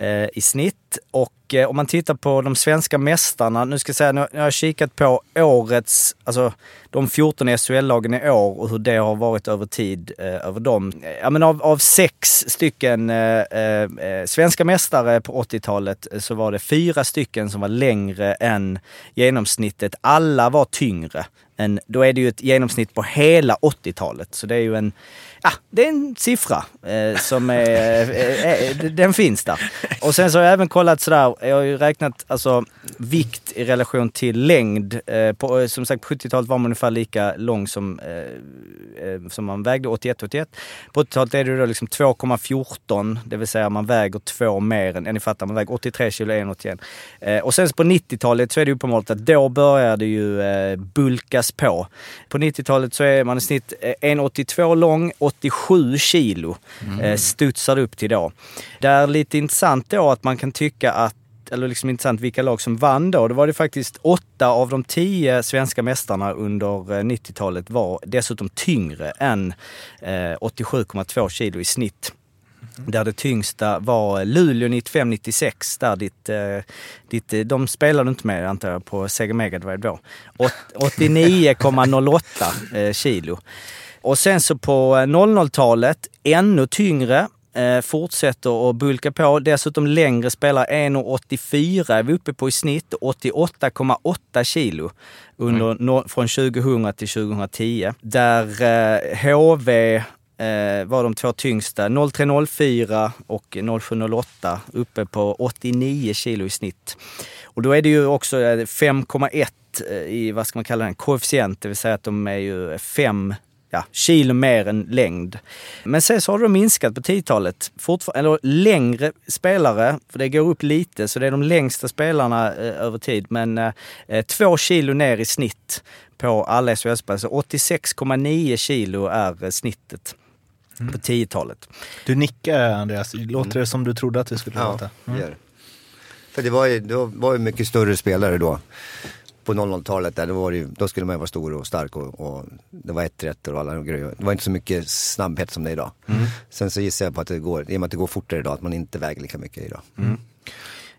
Eh, i snitt. Och eh, om man tittar på de svenska mästarna, nu ska jag säga, nu har jag kikat på årets, alltså de 14 SHL-lagen i år och hur det har varit över tid eh, över dem. Ja, men av, av sex stycken eh, eh, svenska mästare på 80-talet eh, så var det fyra stycken som var längre än genomsnittet. Alla var tyngre. Än, då är det ju ett genomsnitt på hela 80-talet. Så det är ju en, ja, det är en siffra eh, som är, eh, eh, eh den finns där. Och sen så har jag även kollat sådär, jag har ju räknat alltså vikt i relation till längd. Eh, på, eh, som sagt på 70-talet var man ungefär lika lång som, eh, eh som man vägde, 81-81. På 80-talet är det då liksom 2,14, det vill säga man väger två mer än, ja, ni fattar, man väger 83 kilo, 1,81. Eh, och sen så på 90-talet så är det uppenbart att då börjar det ju eh, bulkas på. På 90-talet så är man i snitt 1,82 lång, 87 kilo eh, studsar det upp till då. Det är lite intressant då att man kan tycka att eller liksom intressant vilka lag som vann då. Det var det faktiskt åtta av de tio svenska mästarna under eh, 90-talet var dessutom tyngre än eh, 87,2 kilo i snitt. Där det tyngsta var Luleå 95-96, där ditt, eh, ditt, eh, de spelade inte med antar jag på Sega Mega Drive då. Åt- 89,08 eh, kilo. Och sen så på eh, 00-talet, ännu tyngre, eh, fortsätter att bulka på. Dessutom längre spelare, 1,84 är vi uppe på i snitt, 88,8 kilo under, no, från 2000 till 2010. Där eh, HV eh, var de två tyngsta. 0304 och 0708 uppe på 89 kilo i snitt. Och då är det ju också eh, 5,1 eh, i, vad ska man kalla den, koefficient, det vill säga att de är ju 5 ja, kilo mer än längd. Men sen så har de minskat på 10-talet. Eller längre spelare, för det går upp lite, så det är de längsta spelarna eh, över tid. Men eh, två kilo ner i snitt på alla SHL-spelare. Så 86,9 kilo är eh, snittet på 10-talet. Du nickar Andreas, låter det som du trodde att det skulle Ja, låta? det gör det. För det var ju, det var ju mycket större spelare då. På 00-talet där, då, var det då skulle man ju vara stor och stark och, och det var ett rätt och alla de grejer. Det var inte så mycket snabbhet som det är idag. Sen så gissar jag på att det går, i och med att det går fortare idag, att man inte väger lika mycket idag.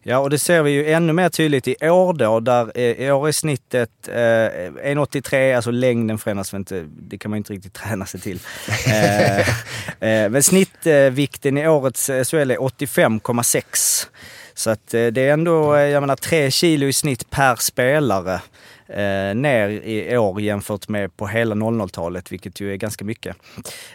Ja, och det ser vi ju ännu mer tydligt i år då, där eh, i år är snittet eh, 1,83, alltså längden förändras väl inte, det kan man ju inte riktigt träna sig till. eh, eh, men snittvikten i årets SHL är 85,6. Så att eh, det är ändå, eh, jag menar, tre kilo i snitt per spelare eh, ner i år jämfört med på hela 00-talet, vilket ju är ganska mycket.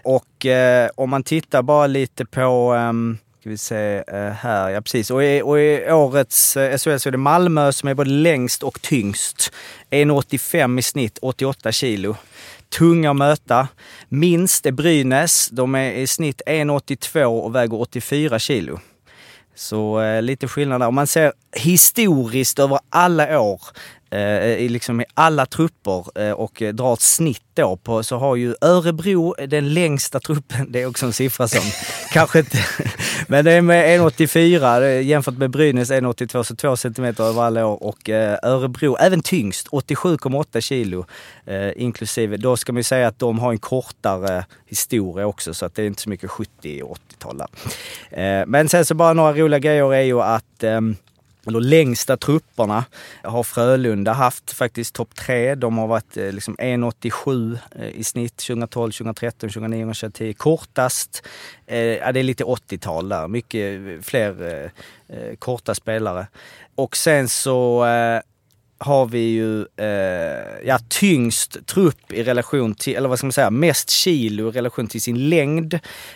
Och eh, om man tittar bara lite på ehm, ska vi se eh, här, ja precis. Och i, och i årets eh, SHL så är det Malmö som är både längst och tyngst. 1,85 i snitt, 88 kilo. Tunga att möta. Minst är Brynäs. De är i snitt 1,82 och väger 84 kilo. Så eh, lite skillnad där. Om man ser historiskt över alla år, i, liksom i alla trupper eh, och eh, drar ett snitt då på, så har ju Örebro den längsta truppen. Det är också en siffra som kanske inte... Men det är med 1,84 det är jämfört med Brynäs 1,82, så 2 centimeter över alla år. Och eh, Örebro, även tyngst, 87,8 kilo eh, inklusive. Då ska man ju säga att de har en kortare historia också, så att det är inte så mycket 70 och 80-tal där. Eh, men sen så bara några roliga grejer är ju att de längsta trupperna har Frölunda haft faktiskt topp tre. De har varit eh, liksom 1,87 eh, i snitt 2012, 2013, 2009, 2010. Kortast, eh, ja, det är lite 80-tal där. Mycket eh, fler eh, korta spelare. Och sen så eh, har vi ju eh, ja, tyngst trupp i relation till, eller vad ska man säga, mest kilo i relation till sin längd.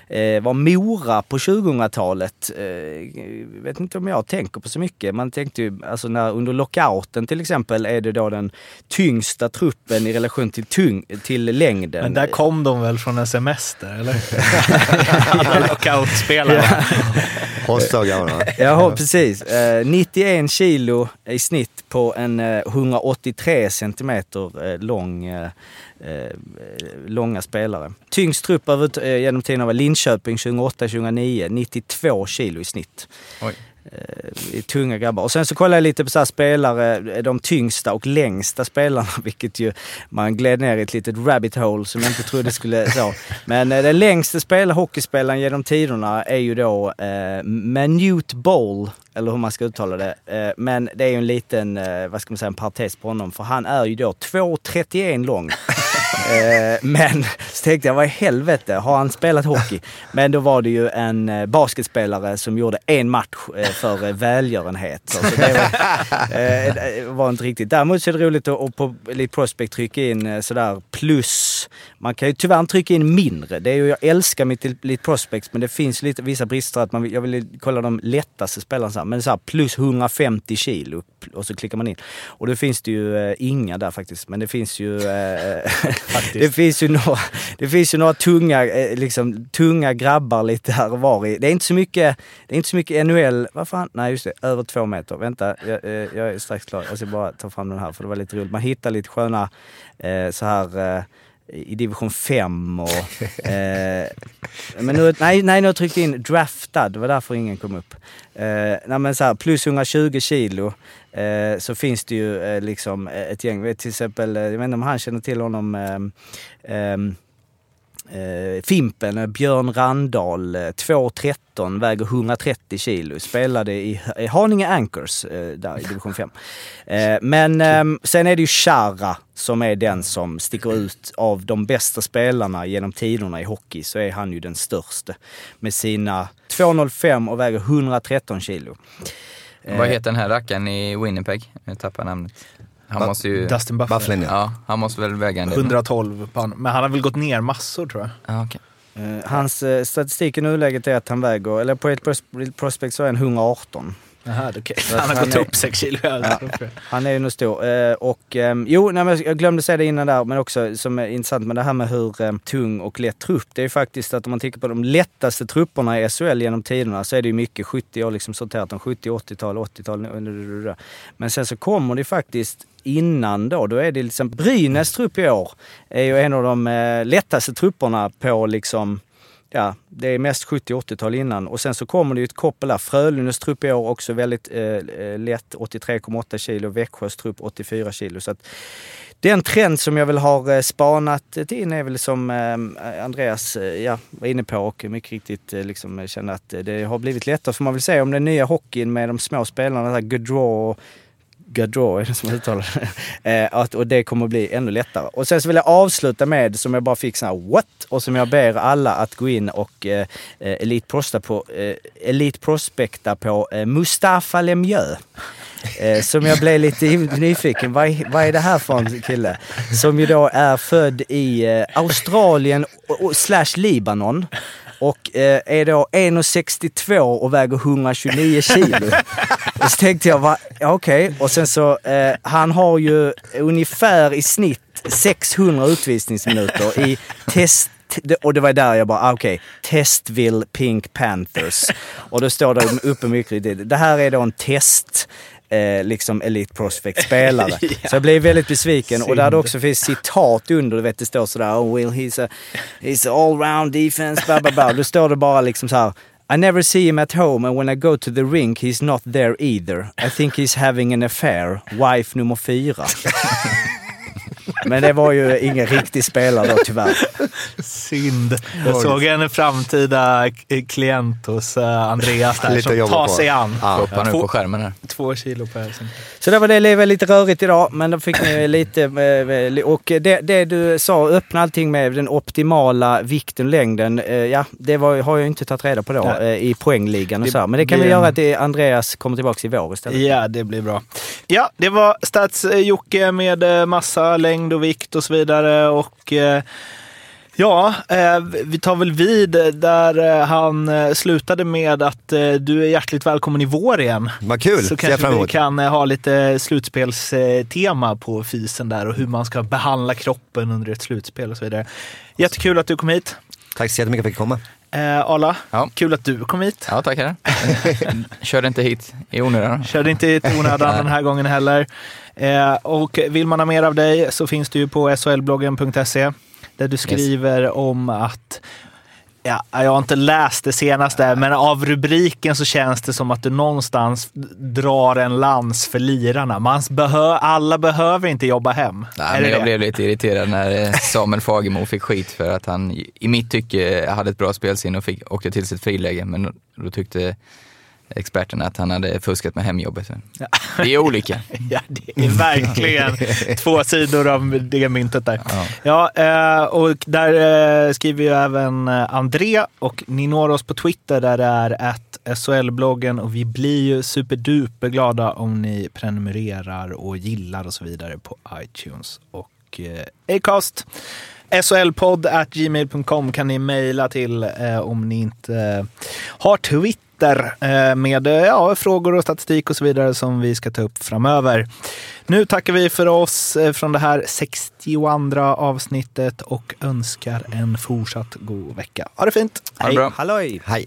Eh, var Mora på 2000-talet. Eh, vet inte om jag tänker på så mycket. Man tänkte ju, alltså när, under lockouten till exempel är det då den tyngsta truppen i relation till, tung, till längden. Men där kom de väl från en semester, eller? Alla lockoutspelare. Gamla. Ja, precis. Eh, 91 kilo i snitt på en eh, Eh, 183 centimeter eh, lång, eh, långa spelare. Tyngst trupp genom tiden var Linköping 2008-2009, 92 kilo i snitt. Oj. Eh, tunga grabbar. Och sen så kollade jag lite på så här spelare, eh, de tyngsta och längsta spelarna, vilket ju man gled ner i ett litet rabbit hole som jag inte trodde skulle så. Men eh, den längsta spelare, hockeyspelaren genom tiderna är ju då eh, Manute Bowl, eller hur man ska uttala det. Eh, men det är ju en liten, eh, vad ska man säga, en parentes på honom, för han är ju då 2,31 lång. Eh, men så tänkte jag, vad i helvete, har han spelat hockey? Men då var det ju en eh, basketspelare som gjorde en match eh, för eh, välgörenhet. Så det var, eh, var inte riktigt. Däremot så är det roligt att, att på lite Prospect trycka in sådär plus. Man kan ju tyvärr inte trycka in mindre. Det är ju, jag älskar mitt Elite Prospects men det finns lite, vissa brister att man vill, jag vill kolla de lättaste spelarna. Så här, men så här, plus 150 kilo och så klickar man in. Och då finns det ju eh, inga där faktiskt. Men det finns ju... Eh, det, finns ju några, det finns ju några tunga, eh, liksom, tunga grabbar lite här och var i. Det är inte så mycket, det är inte så mycket NHL, vad fan, nej just det, över två meter. Vänta, jag, eh, jag är strax klar. Jag ska bara ta fram den här för det var lite roligt. Man hittar lite sköna eh, så här eh, i division 5 och... Eh, men nu, nej, nej, nu har jag tryckt in draftad, det var därför ingen kom upp. Eh, nej men så här, plus 120 kilo eh, så finns det ju eh, liksom ett gäng, till exempel, eh, jag vet inte om han känner till honom, eh, eh, eh, Eh, Fimpen, eh, Björn Randahl, eh, 2,13, väger 130 kilo. Spelade i, i Haninge Anchors eh, där i division 5. Eh, men ehm, sen är det ju Chara som är den som sticker ut av de bästa spelarna genom tiderna i hockey. Så är han ju den största med sina 2,05 och väger 113 kilo. Vad heter den här rackaren i Winnipeg? Jag tappar namnet. Han Ba- måste ju... Dustin Bufflin. Bufflin ja. Ja, han måste väl väga en del. 112 på han. Men han har väl gått ner massor tror jag. Ja, okej. Eh, hans eh, statistik i nuläget är att han väger, eller på ett pros- prospect så är han 118. Jaha, okej. Så att Han har han gått är- upp sex kilo. Ja. Han är ju nog stor. Eh, och ehm, jo, nej, men jag glömde säga det innan där, men också som är intressant med det här med hur eh, tung och lätt trupp. Det är ju faktiskt att om man tittar på de lättaste trupperna i SHL genom tiderna så är det ju mycket 70, jag har liksom sorterat dem 70, 80-tal, 80-tal. Men sen så kommer det faktiskt innan då, då är det liksom Brynäs trupp i år är ju en av de eh, lättaste trupperna på liksom Ja, det är mest 70-80-tal innan. Och sen så kommer det ju ett koppel där. Frölundas trupp i år också väldigt eh, eh lätt, 83,8 kilo. Växjös trupp 84 kilo. Så att den trend som jag väl har eh, spanat in är väl som eh, Andreas eh, ja, var inne på och mycket riktigt eh, liksom känner att det har blivit lättare. Får man väl säga om den nya hockeyn med de små spelarna, där Gaudreau och Gaudreau är det som uttalar det. Eh, att, och det kommer bli ännu lättare. Och sen så vill jag avsluta med, som jag bara fick så här what? Och som jag ber alla att gå in och eh, eh, elite, prosta på, eh, elite prospekta på eh, Mustafa Lemieux. Eh, som jag blev lite nyfiken, vad är, vad är det här för en kille? Som ju då är född i eh, Australien och, och, slash Libanon. Och eh, är då 1,62 och väger 129 kilo. Och så tänkte jag, ja, okej. Och sen så, eh, han har ju ungefär i snitt 600 utvisningsminuter i test och det var där jag bara, ah, okej, Testville Pink Panthers. Och då står det uppe mycket riktigt, det här är då en test eh, liksom Elite Prospect-spelare. Så jag blev väldigt besviken. Och där det också finns citat under, du vet det står sådär, oh Will he's a, he's all-round defense, blah, blah, blah. Då står det bara liksom så här. I never see him at home and when I go to the rink he's not there either. I think he's having an affair. Wife nummer fyra. Men det var ju ingen riktig spelare då tyvärr. Synd. Jag såg en framtida klient hos eh, Andreas där som tar sig an. Ja. Upp Två- på skärmen här. Två kilo per. Så det var det, det var lite rörigt idag, men då fick ni lite... eh, Och det, det du sa, öppna allting med den optimala vikten längden. eh, Ja, det var, har jag inte tagit reda på då Nej. eh, i poängligan och Det så här. Men det kan vi blir göra att det- Andreas kommer tillbaka i vår istället. Ja, det blir bra. Ja, det var Stats-Jocke med eh, massa längd och vikt och så vidare. Och eh, ja, eh, vi tar väl vid där eh, han eh, slutade med att eh, du är hjärtligt välkommen i vår igen. Vad kul, Så kanske vi kan eh, ha lite slutspelstema på fysen där och hur man ska behandla kroppen under ett slutspel och så vidare. Jättekul att du kom hit. Tack så jättemycket för att jag fick komma. Eh, Arla, Ja. kul att du kom hit. Ja, tackar. Körde inte hit i onödan. Körde inte i onödan den här gången heller. Eh, och vill man ha mer av dig så finns du ju på solbloggen.se där du skriver om att Ja, jag har inte läst det senaste, men av rubriken så känns det som att du någonstans drar en lans för lirarna. Man behö alla behöver inte jobba hem. Nej, men jag det? blev lite irriterad när eh, Samuel Fagemo fick skit för att han i mitt tycke hade ett bra spelsinne och fick, åkte till sitt friläge. Men då tyckte experterna att han hade fuskat med hemjobbet. Vi är olika. Ja, det är verkligen två sidor av det myntet där. Ja, eh, och där eh, skriver ju även eh, André och ni når oss på Twitter där det är att SHL-bloggen och vi blir ju superduper glada om ni prenumererar och gillar och så vidare på iTunes och Acast. SHLpodd at gmail.com kan ni mejla till om ni inte har Twitter eh, med eh, ja, frågor och statistik och så vidare som vi ska ta upp framöver. Nu tackar vi för oss eh, från det här 62 avsnittet och önskar en fortsatt god vecka. Ha det fint! Ha det bra. Halloj! Hej.